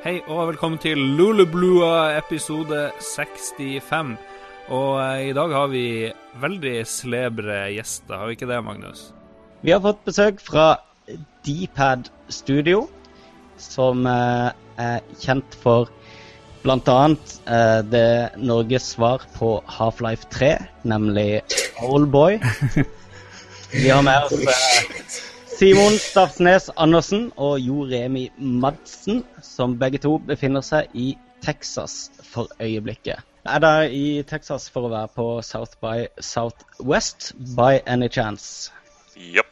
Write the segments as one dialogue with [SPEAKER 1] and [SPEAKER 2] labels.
[SPEAKER 1] Hei og velkommen til Lulublua episode 65. Og eh, i dag har vi veldig slebre gjester, har vi ikke det, Magnus?
[SPEAKER 2] Vi har fått besøk fra Dpad Studio, som eh, er kjent for bl.a. Eh, det Norges svar på Half-Life 3, nemlig Oldboy. Vi har med oss eh, Simon Stafsnes Andersen og Jo Remi Madsen, som begge to befinner seg i Texas for øyeblikket. Er da i Texas for å være på South by Southwest by any chance?
[SPEAKER 3] Ja.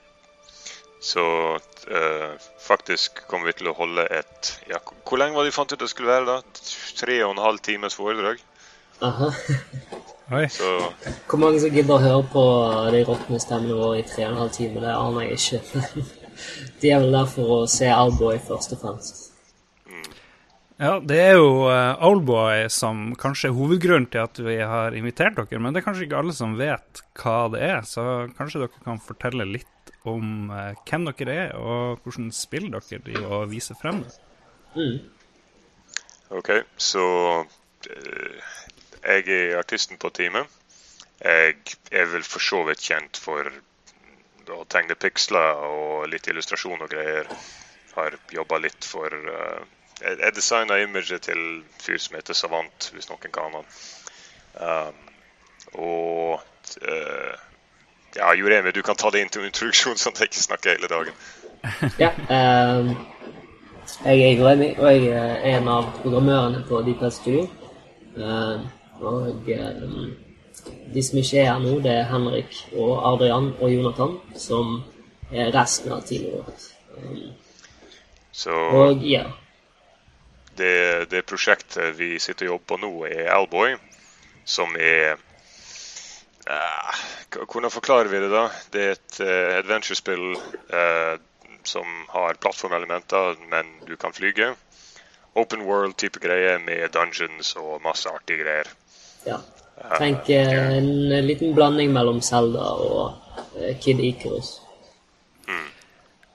[SPEAKER 3] Så uh, faktisk kommer vi til å holde et ja, Hvor lenge var det vi fant ut det skulle være? da? Tre og en halv times foredrag.
[SPEAKER 4] Aha.
[SPEAKER 1] Oi.
[SPEAKER 3] Så
[SPEAKER 4] Hvor mange som gidder å høre på de råtne stemmene våre i tre og en halv time, det aner jeg ikke. De er vel der for å se Alboy først og fremst.
[SPEAKER 1] Ja, det er jo uh, Oldboy som kanskje er hovedgrunnen til at vi har invitert dere, men det er kanskje ikke alle som vet hva det er, så kanskje dere kan fortelle litt om eh, hvem dere er, og hvordan spill dere driver og viser frem.
[SPEAKER 4] Mm.
[SPEAKER 3] OK, så eh, jeg er artisten på teamet. Jeg er vel for så vidt kjent for å tegne piksler og litt illustrasjon og greier. Har jobba litt for uh, Jeg, designa imaget til fyr som heter Savant, hvis noen kan han. Um, og uh, ja, Joremi, du kan ta det inn til introduksjon, sånn at jeg ikke snakker hele dagen.
[SPEAKER 4] Ja, um, jeg er Remi, og jeg er en av programmørene på Deepest Studio. Ehm, og ehm, de som ikke er her nå, det er Henrik og Adrian og Jonathan, som er resten av teamet vårt.
[SPEAKER 3] Så
[SPEAKER 4] og ja.
[SPEAKER 3] det, det prosjektet vi sitter og jobber på nå, er Alboy, som er eh, Hvordan forklarer vi det, da? Det er et uh, adventure-spill eh, som har plattformelementer, men du kan flyge. Open world-type greier med dungeons og masse artige greier.
[SPEAKER 4] Ja. Tenk eh, en liten blanding mellom Zelda og eh, Kid Icarus.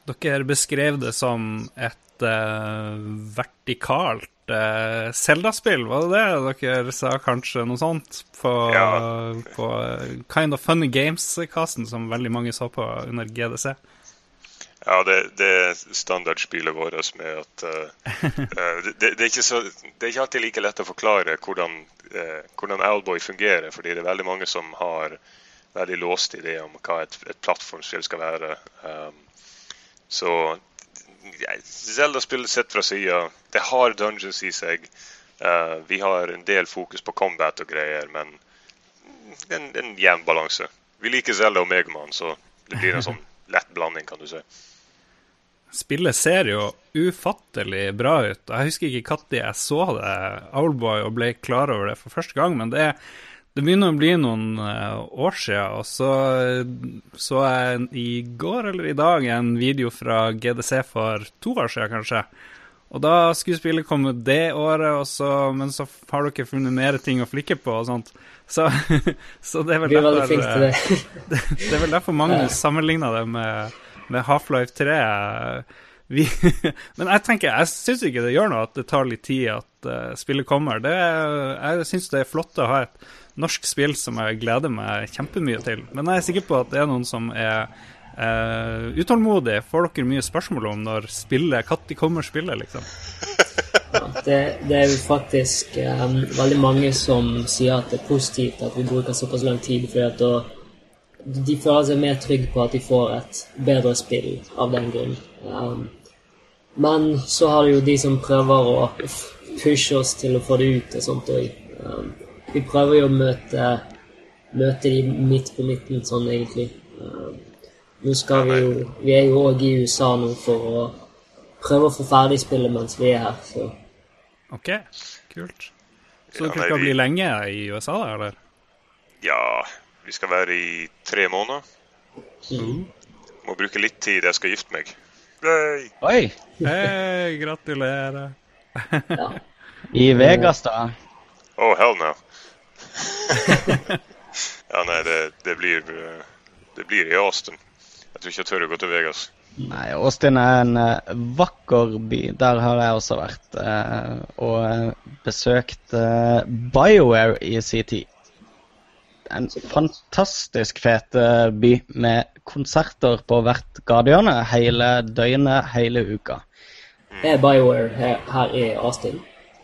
[SPEAKER 1] Dere beskrev det som et uh, vertikalt uh, Zelda-spill, var det det dere sa kanskje noe sånt? På,
[SPEAKER 3] Ja.
[SPEAKER 1] på Kind of Funny Games-kasten som veldig mange så på under GDC.
[SPEAKER 3] Ja, det, det er standardspillet vårt med at eh, det, det, er så, det er ikke alltid like lett å forklare hvordan, uh, hvordan Owlboy fungerer, fordi det er veldig mange som har veldig låst idé om hva et, et plattformspill skal være. Um, så Zelda-spillet sett fra sida, det har dungeons i seg. Uh, vi har en del fokus på combat og greier, men en, en jevn balanse. Vi liker Zelda og Megaman, så det blir en sånn lett blanding, kan du si.
[SPEAKER 1] Spillet ser jo ufattelig bra ut. Jeg husker ikke når jeg så det, Owlboy, og ble klar over det for første gang, men det, det begynner å bli noen eh, år siden. Og så så jeg i går eller i dag en video fra GDC for to år siden, kanskje. Og da skulle spillet komme det året, så, men så har dere funnet mer ting å flikke på og sånt. Så, så det er
[SPEAKER 4] er
[SPEAKER 1] derfor
[SPEAKER 4] til
[SPEAKER 1] eh,
[SPEAKER 4] det.
[SPEAKER 1] det er vel derfor Magnus sammenligna det med, med Half-Life 3. Vi, men jeg tenker, jeg syns ikke det gjør noe at det tar litt tid at uh, spillet kommer. Det, jeg syns det er flott å ha et norsk spill som jeg gleder meg kjempemye til. Men jeg er sikker på at det er noen som er uh, utålmodige. Får dere mye spørsmål om når spillet Når kommer spillet, liksom?
[SPEAKER 4] Det, det er jo faktisk um, veldig mange som sier at det er positivt at vi bruker såpass lang tid, fordi at da de føler seg mer trygge på at de får et bedre spill av den grunn. Um, men så har du jo de som prøver å pushe oss til å få det ut og sånt òg. Um, vi prøver jo å møte, møte de midt på midten sånn egentlig. Um, nå skal vi jo Vi er jo òg i USA nå for å prøve å få ferdig spillet mens vi er her, så
[SPEAKER 1] OK, kult. Så
[SPEAKER 3] Ja,
[SPEAKER 1] dere skal
[SPEAKER 3] vi-
[SPEAKER 1] bli lenge i USA, da, eller?
[SPEAKER 3] Ja, vi skal være i tre måneder. Må bruke litt tid. Jeg skal gifte meg. Yay!
[SPEAKER 2] Oi!
[SPEAKER 1] Hei, gratulerer.
[SPEAKER 4] ja.
[SPEAKER 2] I Vegas, da.
[SPEAKER 3] Oh, hell no. ja, nei, det, det blir eh, Det blir i Austin. Jeg tror ikke jeg tør å gå til Vegas.
[SPEAKER 2] Nei, Austin er en uh, vakker by. Der har jeg også vært. Uh, og besøkt BioWare i sin tid. En fantastisk fet by med konserter på hvert gatehjørne hele døgnet, hele uka.
[SPEAKER 4] Er BioWare her, her i Austin?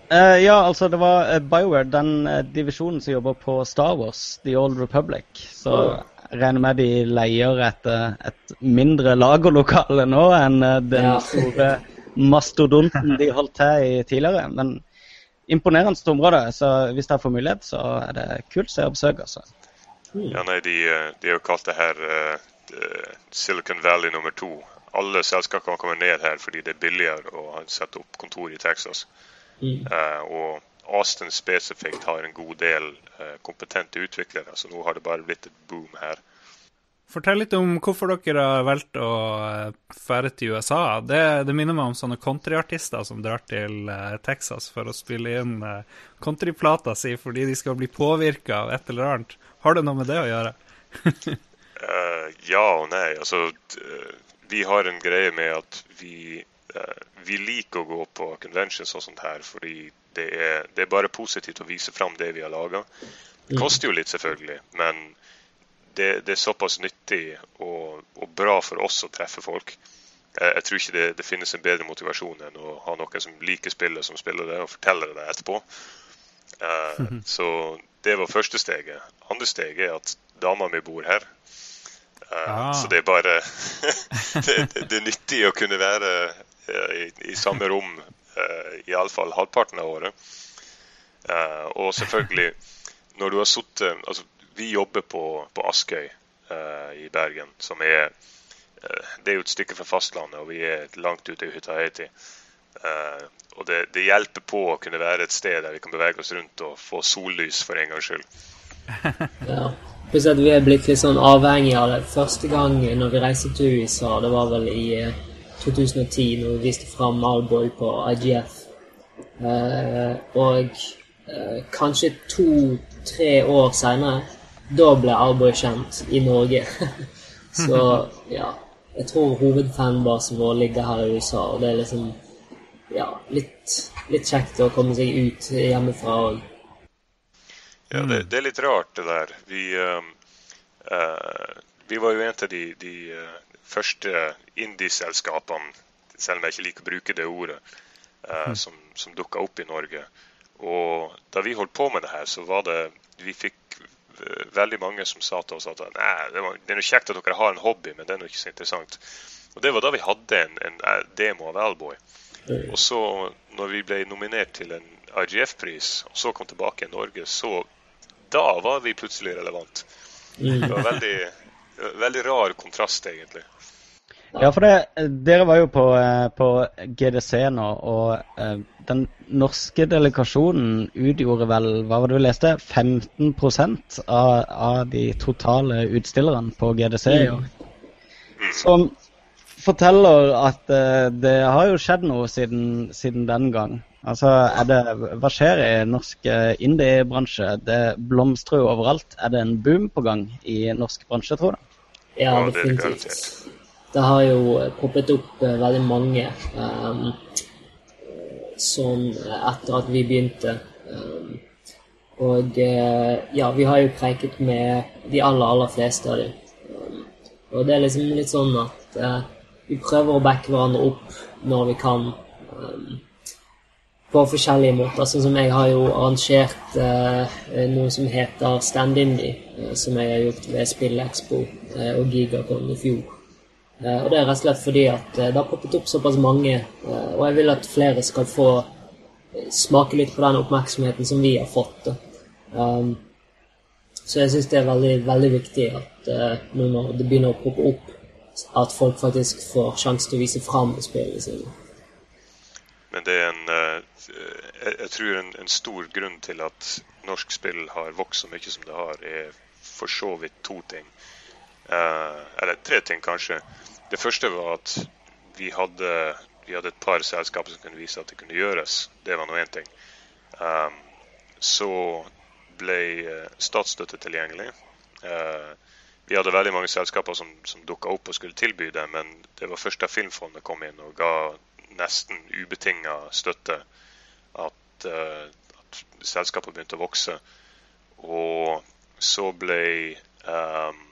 [SPEAKER 2] ja, altså det var BioWare, den divisjonen som jobber på Star Wars, The Old Republic. Så regner med de leier et, et mindre lagerlokale nå enn eh, den ja. store mastodonten de holdt til i tidligere. Men imponerende område, så hvis dere får mulighet, så er det kult å besøke. Altså.
[SPEAKER 3] Ja, nei, de, de har jo kalt det her uh, Silicon Valley nummer to. Alle selskaper kan komme ned her fordi det er billigere å sette opp kontor i Texas. Mm. Uh, og Austin spesifikt har en god del uh, kompetente utviklere, så nå har det bare blitt et boom her.
[SPEAKER 1] Fortell litt om hvorfor dere har valgt å dra til USA. Det, det, minner meg om sånne countryartister som drar til uh, Texas for å spille inn uh, countryplata si fordi de skal bli påvirka av et eller annet. Har det noe med det å gjøre?
[SPEAKER 3] uh, ja og nei. Altså, vi har en greie med at vi, vi liker å gå på conventions og sånt her fordi det er, det er, bare positivt å vise fram det vi har laga. Det mm. koster jo litt, selvfølgelig, men det, det er såpass nyttig og, og, bra for oss å treffe folk. Jeg, jeg tror ikke det, det, finnes en bedre motivasjon enn å ha noen som liker spillet, som spiller det, og forteller det etterpå. Uh, mm -hmm. Så det var første steget. Andre steget er at dama mi bor her. Uh, ah. Så det er bare det, det, er nyttig å kunne være uh, i, i, samme rom uh, iallfall halvparten av året. Og selvfølgelig, når du har sittet altså, Vi jobber på, på Askøy uh, i Bergen, som er Det er jo et stykke fra fastlandet, og vi er langt ute i Hutaheiti. Uh, og det, det, hjelper på å kunne være et sted der vi kan bevege oss rundt og få sollys for en gangs skyld.
[SPEAKER 4] ja. Pluss at vi er blitt litt sånn avhengig av det. Første gang når vi reiste til USA, det var vel i 2010, når vi viste fram Malboy på IGF. Og kanskje to-tre år seinere, da ble Alboy kjent i Norge. Så ja, jeg tror hovedfanbasen vår ligger her i USA, og det er liksom ja, litt, litt kjekt å komme seg ut hjemmefra òg.
[SPEAKER 3] Ja, det, det, er litt rart, det der. Vi, uh, uh, vi var jo en av de, de uh, første indie-selskapene, selv om jeg ikke liker å bruke det ordet, uh, som, som dukka opp i Norge. Og da vi holdt på med det her, så var det Vi fikk veldig mange som sa til oss at Nei, det, var, det er noe kjekt at dere har en hobby, men det er noe ikke så interessant. Og det var da vi hadde en, en eh, demo av Alboy. Og så, når vi ble nominert til en IGF-pris, og så kom tilbake i Norge, så da var vi plutselig relevant. Mm. Det var veldig, veldig rar kontrast, egentlig.
[SPEAKER 2] Ja, for det, dere var jo på, eh, på GDC nå, og eh, den norske delegasjonen utgjorde vel, hva var det du leste, 15% av, av de totale utstillerne på GDC i år. Som forteller at uh, det har jo skjedd noe siden, siden den gang. Altså, er det, Hva skjer i norsk indie-bransje? Det blomstrer jo overalt. Er det en boom på gang i norsk bransje, tror du?
[SPEAKER 4] Ja, definitivt det har jo poppet opp eh, veldig mange um, sånn etter at vi begynte. Um, og uh, ja, vi har jo preiket med de aller, aller fleste av dem. Um, og det er liksom litt sånn at uh, vi prøver å backe hverandre opp når vi kan. på forskjellige måter. Sånn som jeg har jo arrangert uh, noe som heter Stand Indie, som jeg har gjort ved Spillekspo og Gigacon i fjor. Eh, og det er rett og slett fordi at eh, det har poppet opp såpass mange, eh, og jeg vil at flere skal få smake litt på den oppmerksomheten som vi har fått. Um, så jeg syns det er veldig, veldig viktig at nå når det begynner å poppe opp, at folk faktisk får sjanse til å vise fram spillene sine.
[SPEAKER 3] Men det er en Jeg tror en, en stor grunn til at norsk spill har vokst så mye som det har, er for så vidt to ting. Eller tre ting, kanskje. Det første var at vi hadde, vi hadde, et par selskaper som kunne vise at det kunne gjøres. Det var nå én ting. Um, så ble uh, statsstøtte tilgjengelig. Uh, vi hadde veldig mange selskaper som, som dukka opp og skulle tilby det, men det var først da Filmfondet kom inn og ga nesten ubetinga støtte at, uh, at selskapet begynte å vokse. Og så ble um,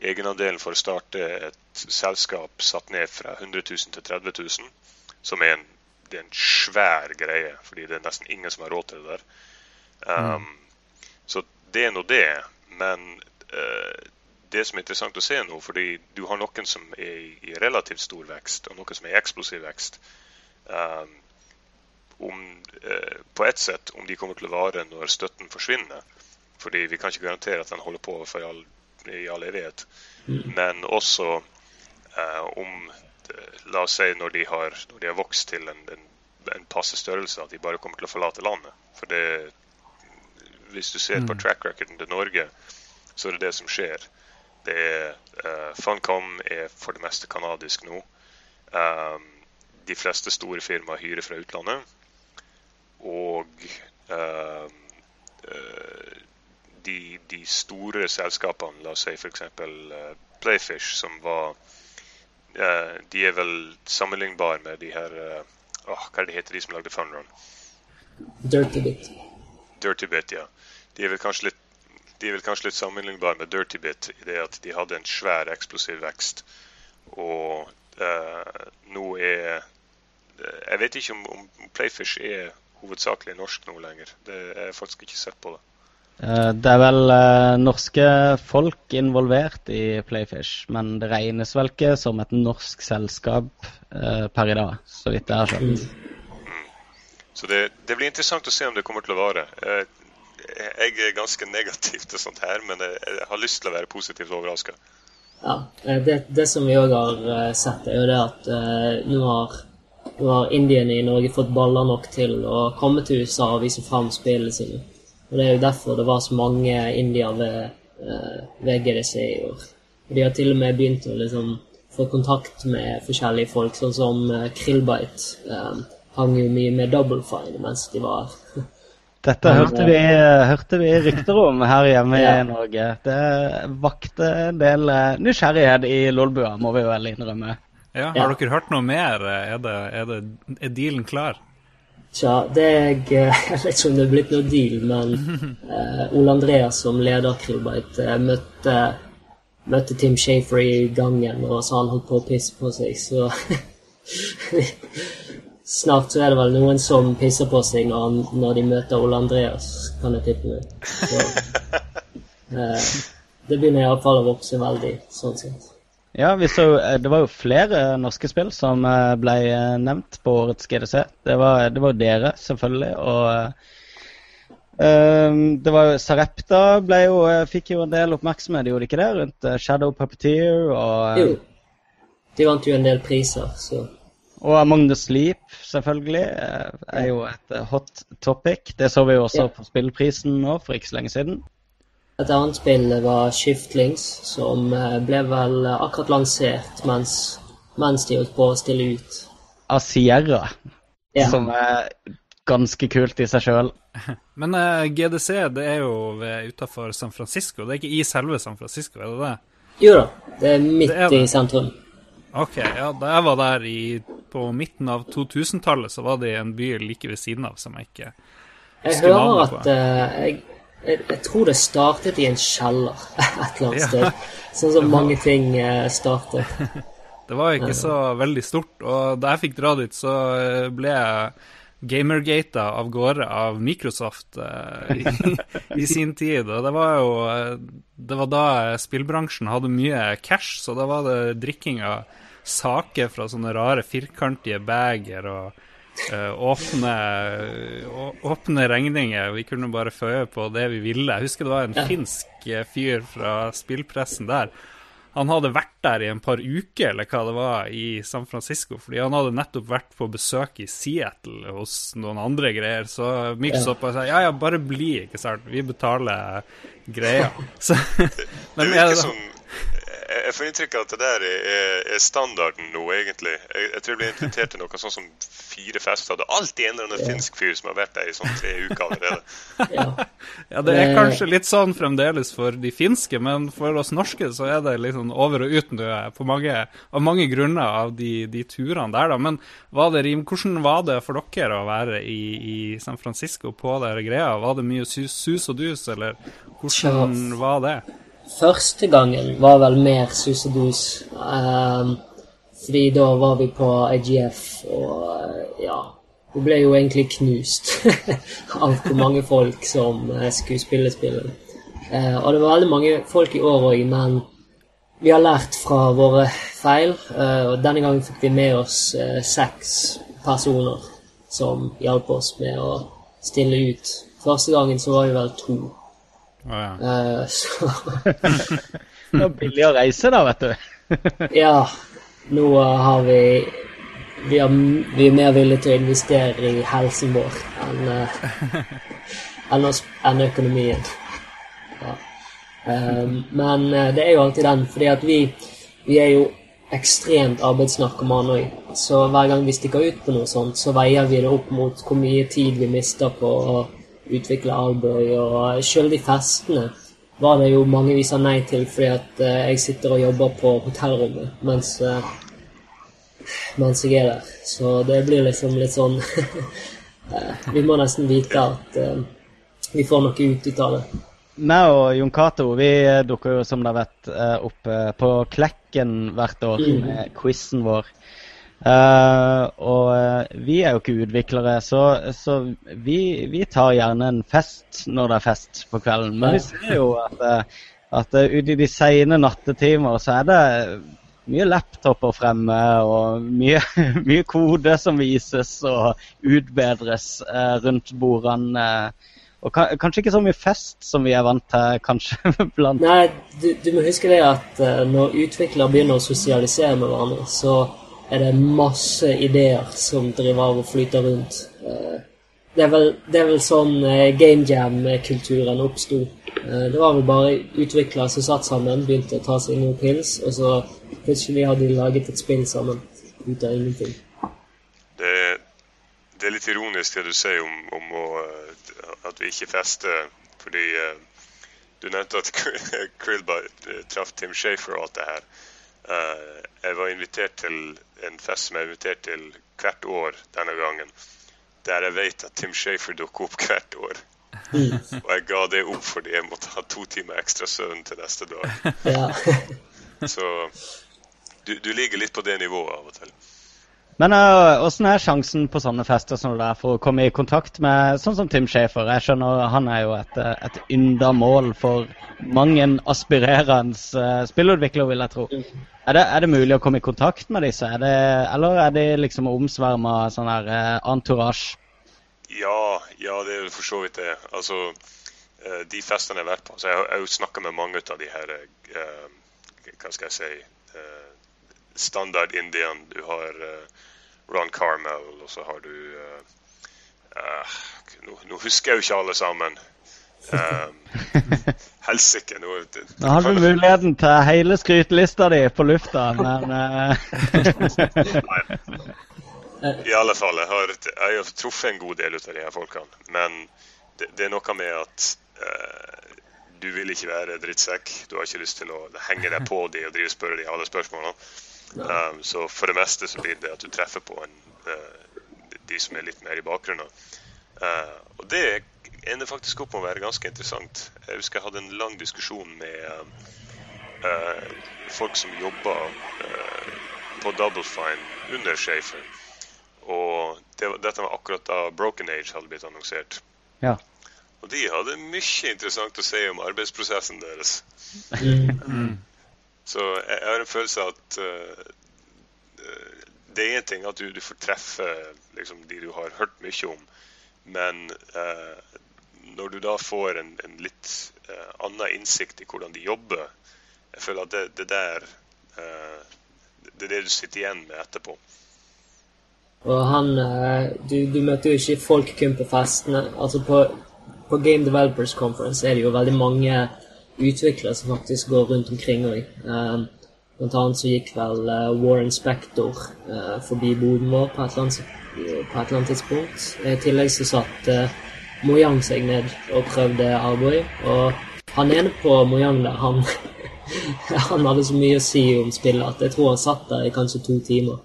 [SPEAKER 3] egenandelen for å starte et selskap satt ned fra 100 000 til 30 000, som er en, er en svær greie, fordi det er nesten ingen som har råd til det der. Um, mm. Så det er nå det. Men uh, det som er interessant å se nå, fordi du har noen som er i relativt stor vekst, og noen som er i eksplosiv vekst. Um, om, uh, på ett sett om de kommer til å vare når støtten forsvinner. Fordi vi kan ikke garantere at den holder på for all, i all evighet. Mm. Men også eh, om La oss si når de har, når de har vokst til en, en, en, passe størrelse, at de bare kommer til å forlate landet. For det, hvis du ser på mm. track recorden til Norge, så er det det som skjer. Det er, uh, Funcom er for det meste kanadisk nå. Um, de fleste store firmaer hyrer fra utlandet. Og uh, uh, de, de, store selskapene, la oss si f.eks. Uh, Playfish, som var uh, De er vel sammenlignbare med de her oh, Hva er det heter de som lagde Funrun?
[SPEAKER 4] Dirty Bit.
[SPEAKER 3] Dirty Bit, ja. De er vel kanskje litt de er vel kanskje litt sammenlignbare med Dirty Bit i det at de hadde en svær, eksplosiv vekst. Og eh, nå er eh, Jeg vet ikke om, om, Playfish er hovedsakelig norsk nå lenger. Det jeg faktisk ikke sett på det.
[SPEAKER 2] Eh, det er vel uh, norske folk involvert i Playfish, men det regnes vel ikke som et norsk selskap uh, per i dag, så vidt jeg har skjønt. Mm.
[SPEAKER 3] Så det, det, blir interessant å se om det kommer til å vare. Jeg er ganske negativ til sånt her, men jeg, har lyst til å være positivt overraska.
[SPEAKER 4] Ja, eh, det, det, som vi òg har eh, sett, er jo det at nå har, nå har indiene i Norge fått baller nok til å komme til USA og vise fram spillene sine. Og Det er jo derfor det var så mange indier ved, uh, ved GDC i år. Og De har til og med begynt å liksom, få kontakt med forskjellige folk, sånn som uh, Krillbite. Um, hang jo mye med Double Fine mens de var her.
[SPEAKER 2] Dette hørte vi, hørte vi, rykter om her hjemme ja. i Norge. Det vakte en del eh, nysgjerrighet i Lolbua, må vi vel innrømme.
[SPEAKER 1] Ja, Har dere hørt noe mer? Er, det, er, det, er dealen klar?
[SPEAKER 4] Tja, det er, jeg vet ikke om det er blitt noe deal, men uh, Ole Andreas som leder Krillbite uh, møtte, møtte Tim Shafer i gangen og sa han holdt på å pisse på seg, så Snart så er det vel noen som pisser på seg når, når de møter Ole Andreas, kan jeg tippe meg. Så, uh, det begynner iallfall å vokse veldig, sånn sett.
[SPEAKER 2] Ja, så, eh, det var jo flere norske spill som eh, ble eh, nevnt på årets GDC. Det var, det var dere, selvfølgelig. Og uh, det var jo Sarepta ble jo, fikk jo en del oppmerksomhet, gjorde de ikke det? Rundt Shadow Puppeteer og
[SPEAKER 4] Jo. De vant jo en del priser, så
[SPEAKER 2] og Among the Sleep, selvfølgelig, er jo et hot topic. Det så vi jo også ja. på spillprisen nå for ikke så lenge siden.
[SPEAKER 4] Et annet spill var Shiftlings, som eh, ble vel akkurat lansert mens, mens de holdt på å stille ut.
[SPEAKER 2] Av Sierra, ja. som er ganske kult i seg sjøl.
[SPEAKER 1] Men uh, GDC det er jo utafor San Francisco, det er ikke i selve San Francisco, er det det?
[SPEAKER 4] Jo da, det er midt det er det. i sentrum.
[SPEAKER 1] Ok, ja, Da jeg var der i, på midten av 2000-tallet, så var det en by like ved siden av som jeg ikke
[SPEAKER 4] Jeg hører at uh, jeg, jeg, jeg, tror det startet i en kjeller et eller annet ja. sted. Sånn som mange ting uh, starter.
[SPEAKER 1] det var ikke så veldig stort, og da jeg fikk dra dit, så eh, ble jeg gamergata av gårde av Microsoft uh, i, i, sin tid. Og det var jo Det var da spillbransjen hadde mye cash, så da var det drikking av saker fra sånne rare firkantige bager og åpne, åpne, regninger. Vi kunne bare føye på det vi ville. Jeg husker det var en ja. finsk eh, fyr fra spillpressen der. Han hadde vært der i en par uker eller hva det var i San Francisco, fordi han hadde nettopp vært på besøk i Seattle hos noen andre greier. Så Microsoft bare sa ja, ja, bare bli, ikke sant. Vi betaler greia. Så,
[SPEAKER 3] men, det virker som jeg får inntrykk av at det der er, er standarden nå, egentlig. Jeg, jeg, tror jeg ble invitert til noe sånn som fire fester. Det er alltid en eller annen ja. finsk fyr som har vært der i sånn tre uker allerede.
[SPEAKER 1] ja. ja. det er kanskje litt sånn fremdeles for de finske, men for oss norske så er det litt sånn over og ut nå på mange, av mange grunner av de, de turene der, da. Men var det, hvordan var det for dere å være i, i San Francisco på der greia? Var det mye sus, sus og dus, eller hvordan var det?
[SPEAKER 4] Første gangen var vel mer sus og dus. Um, fordi da var vi på IGF, og uh, ja Hun ble jo egentlig knust av hvor mange folk som uh, skulle spille spillet. Uh, og det var veldig mange folk i år òg, men vi har lært fra våre feil. og denne gangen fikk vi med oss seks personer som hjalp oss med å stille ut. Første gangen så var vi vel to.
[SPEAKER 1] Oh, ja. uh, så
[SPEAKER 2] Det var billig å reise, da, vet du.
[SPEAKER 4] ja. Nå har vi vi, er, vi, er mer villige til å investere i helsen vår enn, uh, enn, enn økonomien. Ja. Um, men uh, det er jo alltid den, fordi at vi, vi er jo ekstremt arbeidsnarkomane òg. Så hver gang vi stikker ut på noe sånt, så veier vi det opp mot hvor mye tid vi mister på å utvikle Alboy, og selv de festene var det jo mange vi sa nei til fordi at uh, jeg sitter og jobber på hotellrommet mens, uh, mens jeg er der. Så det blir liksom litt sånn Vi må nesten vite at vi får noe ut ut av det.
[SPEAKER 2] Meg og Jon Cato vi dukker jo, som dere vet, opp på Klekken hvert år mm. med quizen vår. Uh, og uh, vi er jo ikke utviklere, så, så vi, vi, tar gjerne en fest når det er fest på kvelden. Men vi ser jo at, uh, at ute i de sene nattetimer så er det mye laptoper fremme og mye, mye kode som vises og utbedres rundt bordene. Og kanskje ikke så mye fest som vi er vant til, kanskje. blant...
[SPEAKER 4] Nei, du, du må huske det at når utviklere begynner å sosialisere med hverandre, så er det masse ideer som driver og flyter rundt. Eh, det er vel, det er vel sånn eh, game jam-kulturen oppsto. Eh, det var vel bare utviklere som satt sammen, begynte å ta seg noen pils, og så plutselig hadde de laget et spill sammen ut av ingenting.
[SPEAKER 3] Det, det er litt ironisk det du sier om, om å, at vi ikke fester, fordi du nevnte at Krillba traff Tim Shafer og alt det her. Jeg var invitert til en fest som jeg er invitert til hvert år denne gangen. Der jeg vet at Tim Shafer dukker opp hvert år. Og jeg ga det opp fordi jeg måtte ha to timer ekstra søvn til neste dag. Ja. Så du, du, ligger litt på det nivået av og til.
[SPEAKER 2] Men åssen uh, er sjansen på sånne fester som det er for å komme i kontakt med sånn som Tim Schaefer, Jeg skjønner Han er jo et, et ynda mål for mange aspirerende uh, spillutviklere, vil jeg tro. Er det, er det, mulig å komme i kontakt med disse, er det, eller er de liksom omsverma sånn her uh, entourage?
[SPEAKER 3] Ja, ja, det er for så vidt det. Altså, uh, de festene jeg har vært på så Jeg har jo snakka med mange av de her Hva skal jeg si standard indian. Du har Ron Carmel, og så har du uh, nå, nå, husker jeg jo ikke alle sammen. Um, Helsike. Nå,
[SPEAKER 2] nå har du muligheten til hele skrytelista di på lufta, men.
[SPEAKER 3] I alle fall. Jeg har, jeg har, truffet en god del av de her folkene. Men det, det er noe med at uh, du vil ikke være drittsekk. Du har ikke lyst til å henge deg på de og drive spørre de alle spørsmålene. Um, så for det meste så blir det at du treffer på en, uh, de som er litt mer i bakgrunnen. Uh, og det ender faktisk opp med å være ganske interessant. Jeg husker jeg hadde en lang diskusjon med uh, folk som jobba på Double Fine under Shafer. Og det, dette var akkurat da Broken Age hadde blitt annonsert.
[SPEAKER 2] Ja.
[SPEAKER 3] Og de hadde mye interessant å si om arbeidsprosessen deres. Mm. Så jeg, har en følelse av at uh, det er én ting at du, du får treffe liksom, de du har hørt mye om, men uh, når du da får en, en litt uh, annen innsikt i hvordan de jobber, jeg føler at det, det der Det er det du sitter igjen med etterpå.
[SPEAKER 4] Og han Du, du møter jo ikke folk kun på festene. Altså på, på Game Developers Conference er det jo veldig mange utviklere som faktisk går rundt omkring òg. Um, Blant annet så gikk vel eh, Warren Spector eh, forbi boden vår på et eller annet tidspunkt. I tillegg så satt uh, Mojang seg ned og prøvde Arboy. Og han ene på Mojang der, han, han hadde så mye å si om spillet at jeg tror han satt der i kanskje to timer.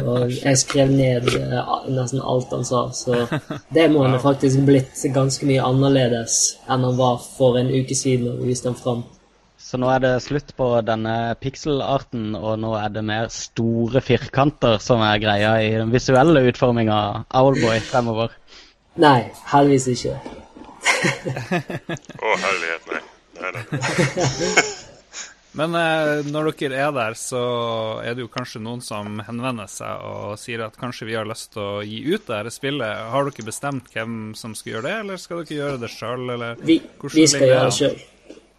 [SPEAKER 4] Og jeg skrev ned uh, nesten alt han sa, så det må han faktisk blitt ganske mye annerledes enn han var for en uke siden og vi viste ham fram.
[SPEAKER 2] Så nå er det slutt på denne pixelarten, og nå er det mer store firkanter som er greia i den visuelle utforminga av Owlboy fremover?
[SPEAKER 4] Nei, heldigvis ikke.
[SPEAKER 3] Å, herlighet, nei. Nei, nei.
[SPEAKER 1] Men eh, når dere er der, så er det jo kanskje noen som henvender seg og sier at kanskje vi har lyst til å gi ut det dette spillet. Har dere bestemt hvem som skal gjøre det, eller skal dere gjøre det sjøl?
[SPEAKER 4] Vi, vi skal gjøre det sjøl.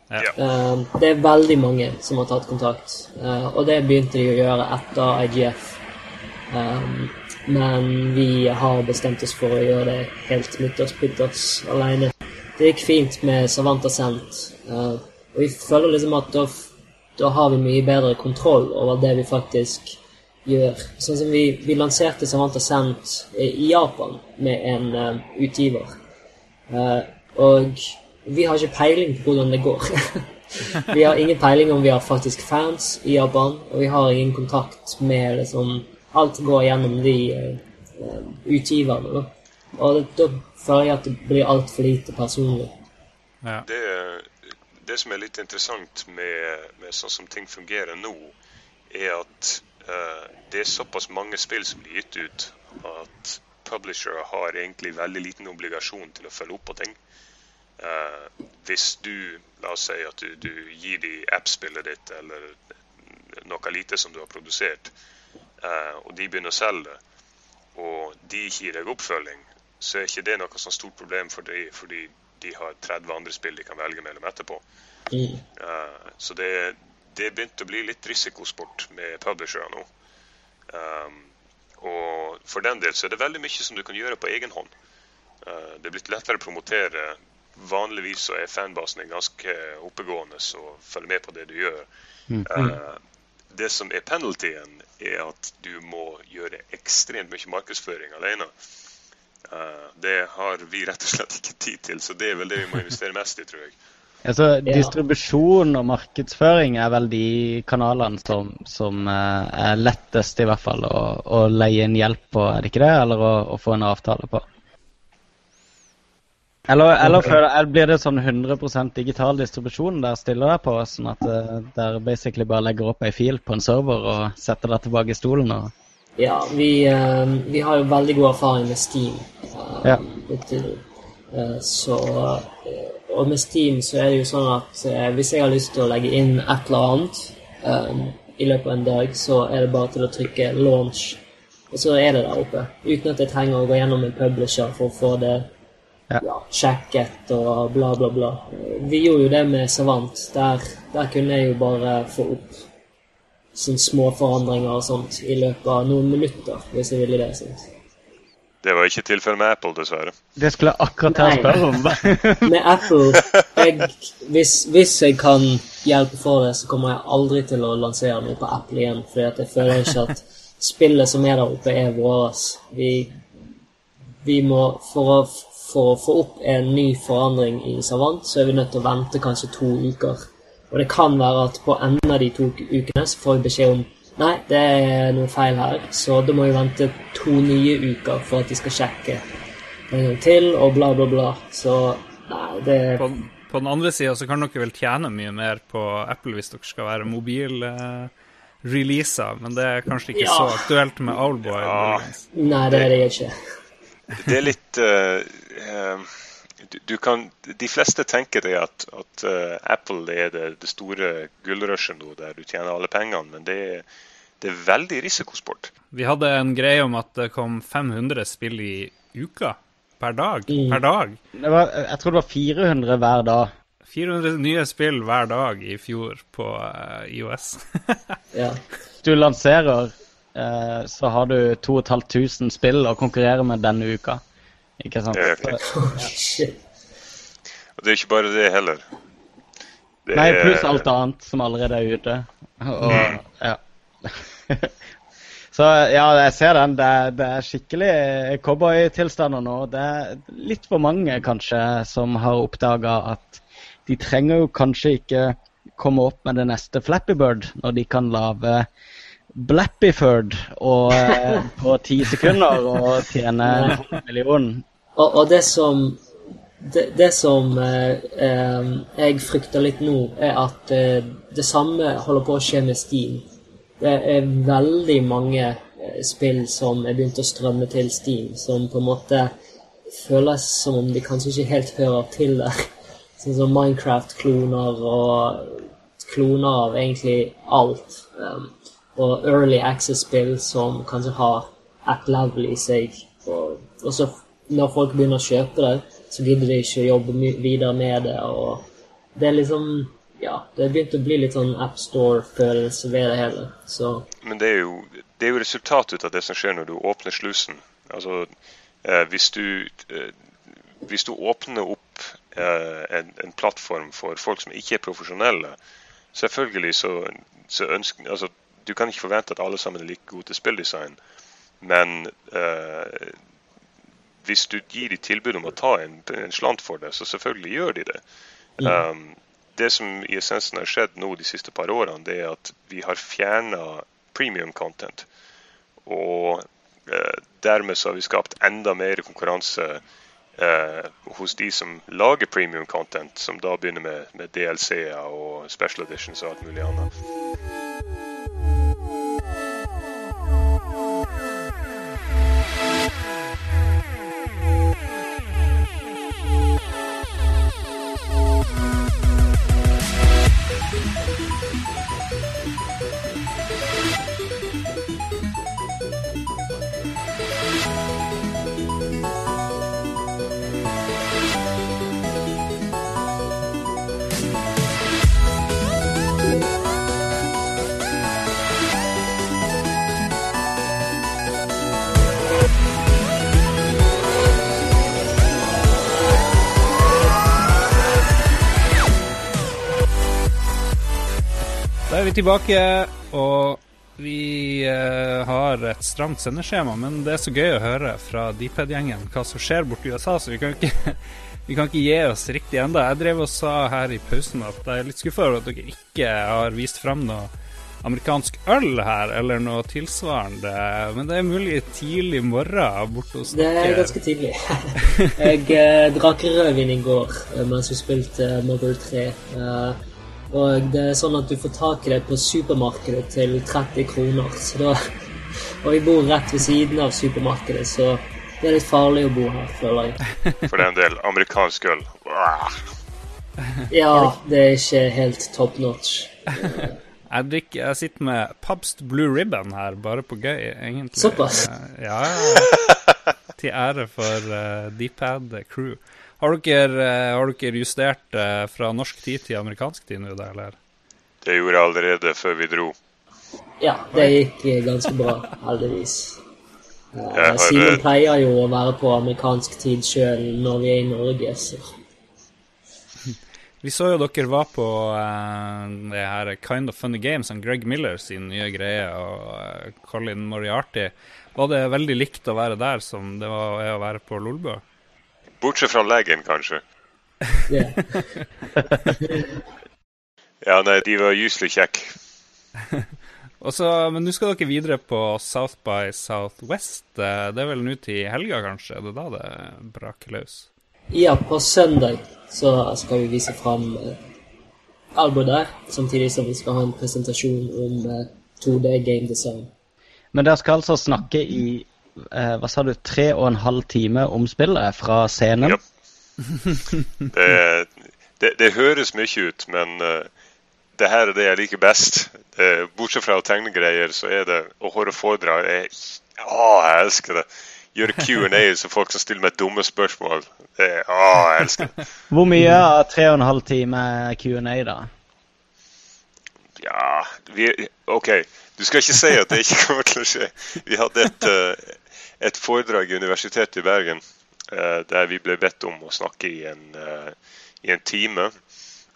[SPEAKER 1] Ja.
[SPEAKER 4] Uh, det er veldig mange som har tatt kontakt, uh, og det begynte de å gjøre etter IGF. Um, men vi har bestemt oss for å gjøre det helt mutters-putters alene. Det gikk fint med Savanta Sendt, uh, og vi føler liksom at da, da, har vi mye bedre kontroll over det vi faktisk gjør. Sånn som vi, vi lanserte Samantha Sendt i Japan med en utgiver. og vi har ikke peiling på hvordan det går. vi har ingen peiling om vi har faktisk fans i Japan, og vi har ingen kontakt med liksom Alt går gjennom de uh, utgiverne. Da. Og da føler jeg at det blir altfor lite personlig.
[SPEAKER 3] Ja. Det, det, som er litt interessant med, med, sånn som ting fungerer nå, er at uh, det er såpass mange spill som blir gitt ut at publishere har egentlig veldig liten obligasjon til å følge opp på ting. Uh, hvis du La oss si at du, du gir de app-spillet ditt eller noe lite som du har produsert, uh, og de begynner å selge det, og de gir deg oppfølging, så er ikke det noe sånn stort problem for dem, fordi de har 30 andre spill de kan velge mellom etterpå. Uh, så det, det begynte å bli litt risikosport med publishere nå. Um, og for den del så er det veldig mye som du kan gjøre på egen hånd. Uh, det er blitt lettere å promotere vanligvis så er fanbasen ganske oppegående og følger med på det du gjør. Mm. Uh, det som er penaltyen, er at du må gjøre ekstremt mye markedsføring alene. Uh, det har vi rett og slett ikke tid til, så det er vel det vi må investere mest i, tror jeg.
[SPEAKER 2] Altså, distribusjon og markedsføring er vel de kanalene som, som uh, er lettest i hvert fall å, å leie inn hjelp på, er det ikke det? Eller å, å få en avtale på? Eller, eller, eller, blir det sånn 100% digital distribusjon der stiller deg på, sånn at uh, der basically bare legger opp ei fil på en server og setter deg tilbake i stolen? Og...
[SPEAKER 4] Ja, vi, uh, vi, har jo veldig god erfaring med Steam. Uh, ja. så Og med Steam så er det jo sånn at hvis jeg har lyst til å legge inn et eller annet i løpet av en dag, så er det bare til å trykke 'launch', og så er det der oppe. Uten at jeg trenger å gå gjennom en publisher for å få det ja. ja, sjekket og bla, bla, bla. Vi gjorde jo det med Savant. Der, der kunne jeg jo bare få opp sånne små forandringer og sånt i løpet av noen minutter, hvis jeg ville det. sånt.
[SPEAKER 3] Det var ikke tilfellet med Apple, dessverre.
[SPEAKER 2] Det skulle jeg akkurat til å spørre om.
[SPEAKER 4] med Apple jeg, hvis, hvis, jeg kan hjelpe for det, så kommer jeg aldri til å lansere noe på Apple igjen. For jeg føler ikke at spillet som er der oppe, er vårt. Vi, vi må, for å for å få opp en ny forandring i Savant, så er vi nødt til å vente kanskje to uker. Og det kan være at på enden av de to ukene så får vi beskjed om Nei, det er noe feil her, så da må vi vente to nye uker for at de skal sjekke en gang til, og bla, bla, bla. Så nei, det
[SPEAKER 1] På, på den andre sida så kan dere vel tjene mye mer på Apple hvis dere skal være mobil eh, releaser, men det er kanskje ikke ja. så aktuelt med Owlboy? Ja.
[SPEAKER 4] Nei, det er det ikke.
[SPEAKER 3] Det er litt uh, du, du, kan, De fleste tenker det at, at uh, Apple er det, det store gullrushet nå, der du tjener alle pengene, men det, det, er veldig risikosport.
[SPEAKER 1] Vi hadde en greie om at det kom 500 spill i uka. Per dag. Mm. Per dag.
[SPEAKER 2] Var, jeg tror det var 400 hver dag.
[SPEAKER 1] 400 nye spill hver dag i fjor på uh, IOS.
[SPEAKER 4] ja.
[SPEAKER 2] Du lanserer uh, så har du 2500 spill å konkurrere med denne uka. Ikke sant?
[SPEAKER 3] Det er okay. Og det er ikke bare det heller.
[SPEAKER 2] Det Nei, pluss alt annet som allerede er ute. Og, ja. Så ja, jeg ser den. Det, er- det er skikkelig cowboytilstander nå. Det er litt for mange kanskje som har oppdaga at de trenger jo kanskje ikke komme opp med det neste Flappy Bird når de kan lage Blappyford og, eh, på ti sekunder og tjene en million.
[SPEAKER 4] Og, og det som det, det som eh, jeg frykter litt nå, er at eh, det samme holder på å skje med Steam. Det er veldig mange eh, spill som er begynt å strømme til Steam, som på en måte føles som om de kanskje ikke helt hører til der. Sånn som Minecraft-kloner og kloner av egentlig alt. Um, og Early Access-spill som kanskje har et level i seg. Og, og så når folk begynner å kjøpe det, så gidder de ikke å jobbe videre med det. Og det er liksom Ja, det er begynt å bli litt sånn AppStore-følelse ved det hele. Så
[SPEAKER 3] Men det er, jo, det er jo resultatet av det som skjer når du åpner slusen. Altså, eh, hvis, du, eh, hvis du åpner opp eh, en, en plattform for folk som ikke er profesjonelle, selvfølgelig så, så ønsker altså, Du kan ikke forvente at alle sammen er like gode til spilldesign, men eh, hvis du gir dem tilbud om å ta en, en slant for det, så selvfølgelig gjør de det. Um, det som i essensen har skjedd nå de siste par årene, det er at vi har fjerna premium content. Og eh, dermed så har vi skapt enda mer konkurranse eh, hos de som lager premium content, som da begynner med, med DLC-er og special editions og alt mulig annet. うん。
[SPEAKER 1] Da er vi tilbake, og vi eh, har et stramt sendeskjema, men det er så gøy å høre fra Dped-gjengen hva som skjer borti USA, så vi kan ikke, vi kan ikke gi oss riktig enda. Jeg drev og sa her i pausen at jeg er litt skuffa over at dere ikke har vist fram noe amerikansk øl her, eller noe tilsvarende, men det er mulig tidlig morgen borte hos dere.
[SPEAKER 4] det er ganske tidlig. jeg eh, drakk rødvin i går eh, mens vi spilte Mother 3. Eh, og det er sånn at du får tak i det på supermarkedet til 30 kroner. Så da, og jeg bor rett ved siden av supermarkedet, så det er litt farlig å bo her, føler jeg.
[SPEAKER 3] For det er en del amerikansk øl.
[SPEAKER 4] Ja, det er ikke helt top notch.
[SPEAKER 1] Jeg, drikker, jeg sitter med Pabst Blue Ribbon her, bare på gøy, egentlig.
[SPEAKER 4] Såpass?
[SPEAKER 1] Eh, Ja, ja. Til ære for uh, Dpad Crew. Har dere, eh, har dere justert eh, fra norsk tid til amerikansk tid nå, da, eller?
[SPEAKER 3] Det gjorde jeg allerede før vi dro.
[SPEAKER 4] Ja, det gikk eh, ganske bra, heldigvis.
[SPEAKER 3] Har,
[SPEAKER 4] Simen pleier jo å være på amerikansk tid sjøl når vi er i Norge, så
[SPEAKER 1] Vi så jo dere var på uh, det her Kind of Funny Games, og Greg Miller sin nye greie, og Colin Moriarty. Var det veldig likt å være der som det var å være på Lolbø?
[SPEAKER 3] Bortsett fra legen, kanskje.
[SPEAKER 4] Yeah.
[SPEAKER 3] Ja, nei, de var gyselig kjekke.
[SPEAKER 1] Men nå skal dere videre på South by Southwest. Eh, Det er vel nå til helga, kanskje? Det er da det braker løs?
[SPEAKER 4] Ja, på søndag så skal vi vise fram eh, albumet der, samtidig som vi skal ha en presentasjon om eh, 2D game design.
[SPEAKER 2] Men dere skal altså snakke i eh, hva sa du, tre og en halv time om spillet fra scenen?
[SPEAKER 3] Ja. Det, det, det høres mye ut, men uh, det her er det jeg liker best. Eh, bortsett fra å tegne greier, så er det å høre foredrag jeg, Å, jeg elsker det. Gjøre Q&A så folk som stiller meg dumme spørsmål. Det, å, jeg elsker det.
[SPEAKER 2] Hvor mye av tre og en halv time Q&A, da?
[SPEAKER 3] Ja vi, OK, du skal ikke si at det ikke kommer til å skje. Vi hadde et, eh, et foredrag i Universitetet i Bergen eh, der vi ble bedt om å snakke i en, eh, i en time.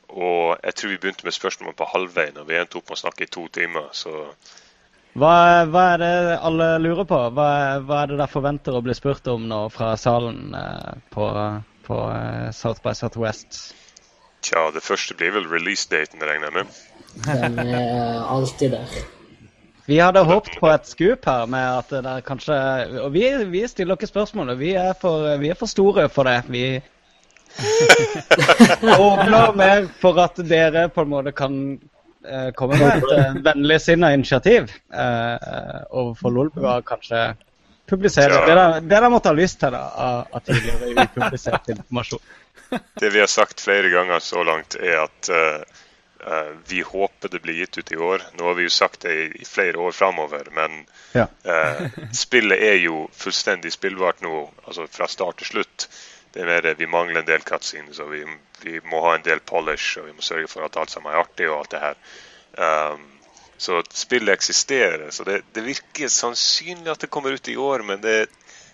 [SPEAKER 3] og jeg tror vi begynte med spørsmål på halvveien, og vi endte opp med å snakke i to timer. Så
[SPEAKER 2] Hva, hva er det alle lurer på? Hva, hva er det dere forventer å bli spurt om nå fra salen eh, på, på eh, South by Southwest?
[SPEAKER 3] tja, det første blir vel release-daten, regner jeg med.
[SPEAKER 4] Den er alltid der.
[SPEAKER 2] Vi hadde håpet på et skup her med at dere kanskje Og vi, vi stiller dere spørsmål, og vi er for, vi er for store for det. Vi åpner mer for at dere på en måte kan eh, komme med et eh, vennligsinna initiativ eh, overfor Lolbua. Kanskje publisere
[SPEAKER 3] Ja.
[SPEAKER 2] det dere, det dere måtte ha lyst til da, av, av tidligere upublisert informasjon.
[SPEAKER 3] Det vi har sagt flere ganger så langt, er at eh, vi håper det blir gitt ut i år. Nå har vi jo sagt det i, i flere år framover, men
[SPEAKER 2] Ja.
[SPEAKER 3] eh, spillet er jo fullstendig spillbart nå, altså fra start til slutt. Det er mer det, Vi mangler en del cutscenes, og vi, vi må ha en del polish, og vi må sørge for at alt sammen er artig og alt det her. Um, så spillet eksisterer. Så det, det virker sannsynlig at det kommer ut i år, men det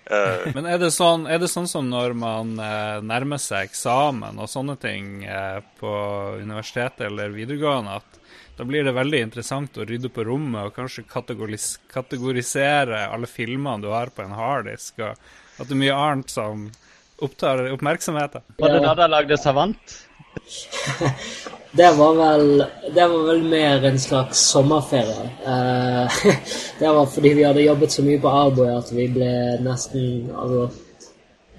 [SPEAKER 3] eh,
[SPEAKER 1] Men er det, sånn, er det sånn som når man eh, nærmer seg eksamen og sånne ting eh, på universitetet eller videregående, at da blir det veldig interessant å rydde på rommet og kanskje kategoris kategorisere alle filmene du har på en harddisk, og at det er mye annet som opptar oppmerksomheten?
[SPEAKER 2] Var det da de lagde Savant?
[SPEAKER 4] Det var vel, det var vel mer en slags sommerferie. Eh, det var fordi vi hadde jobbet så mye på Arboy at vi ble nesten Altså,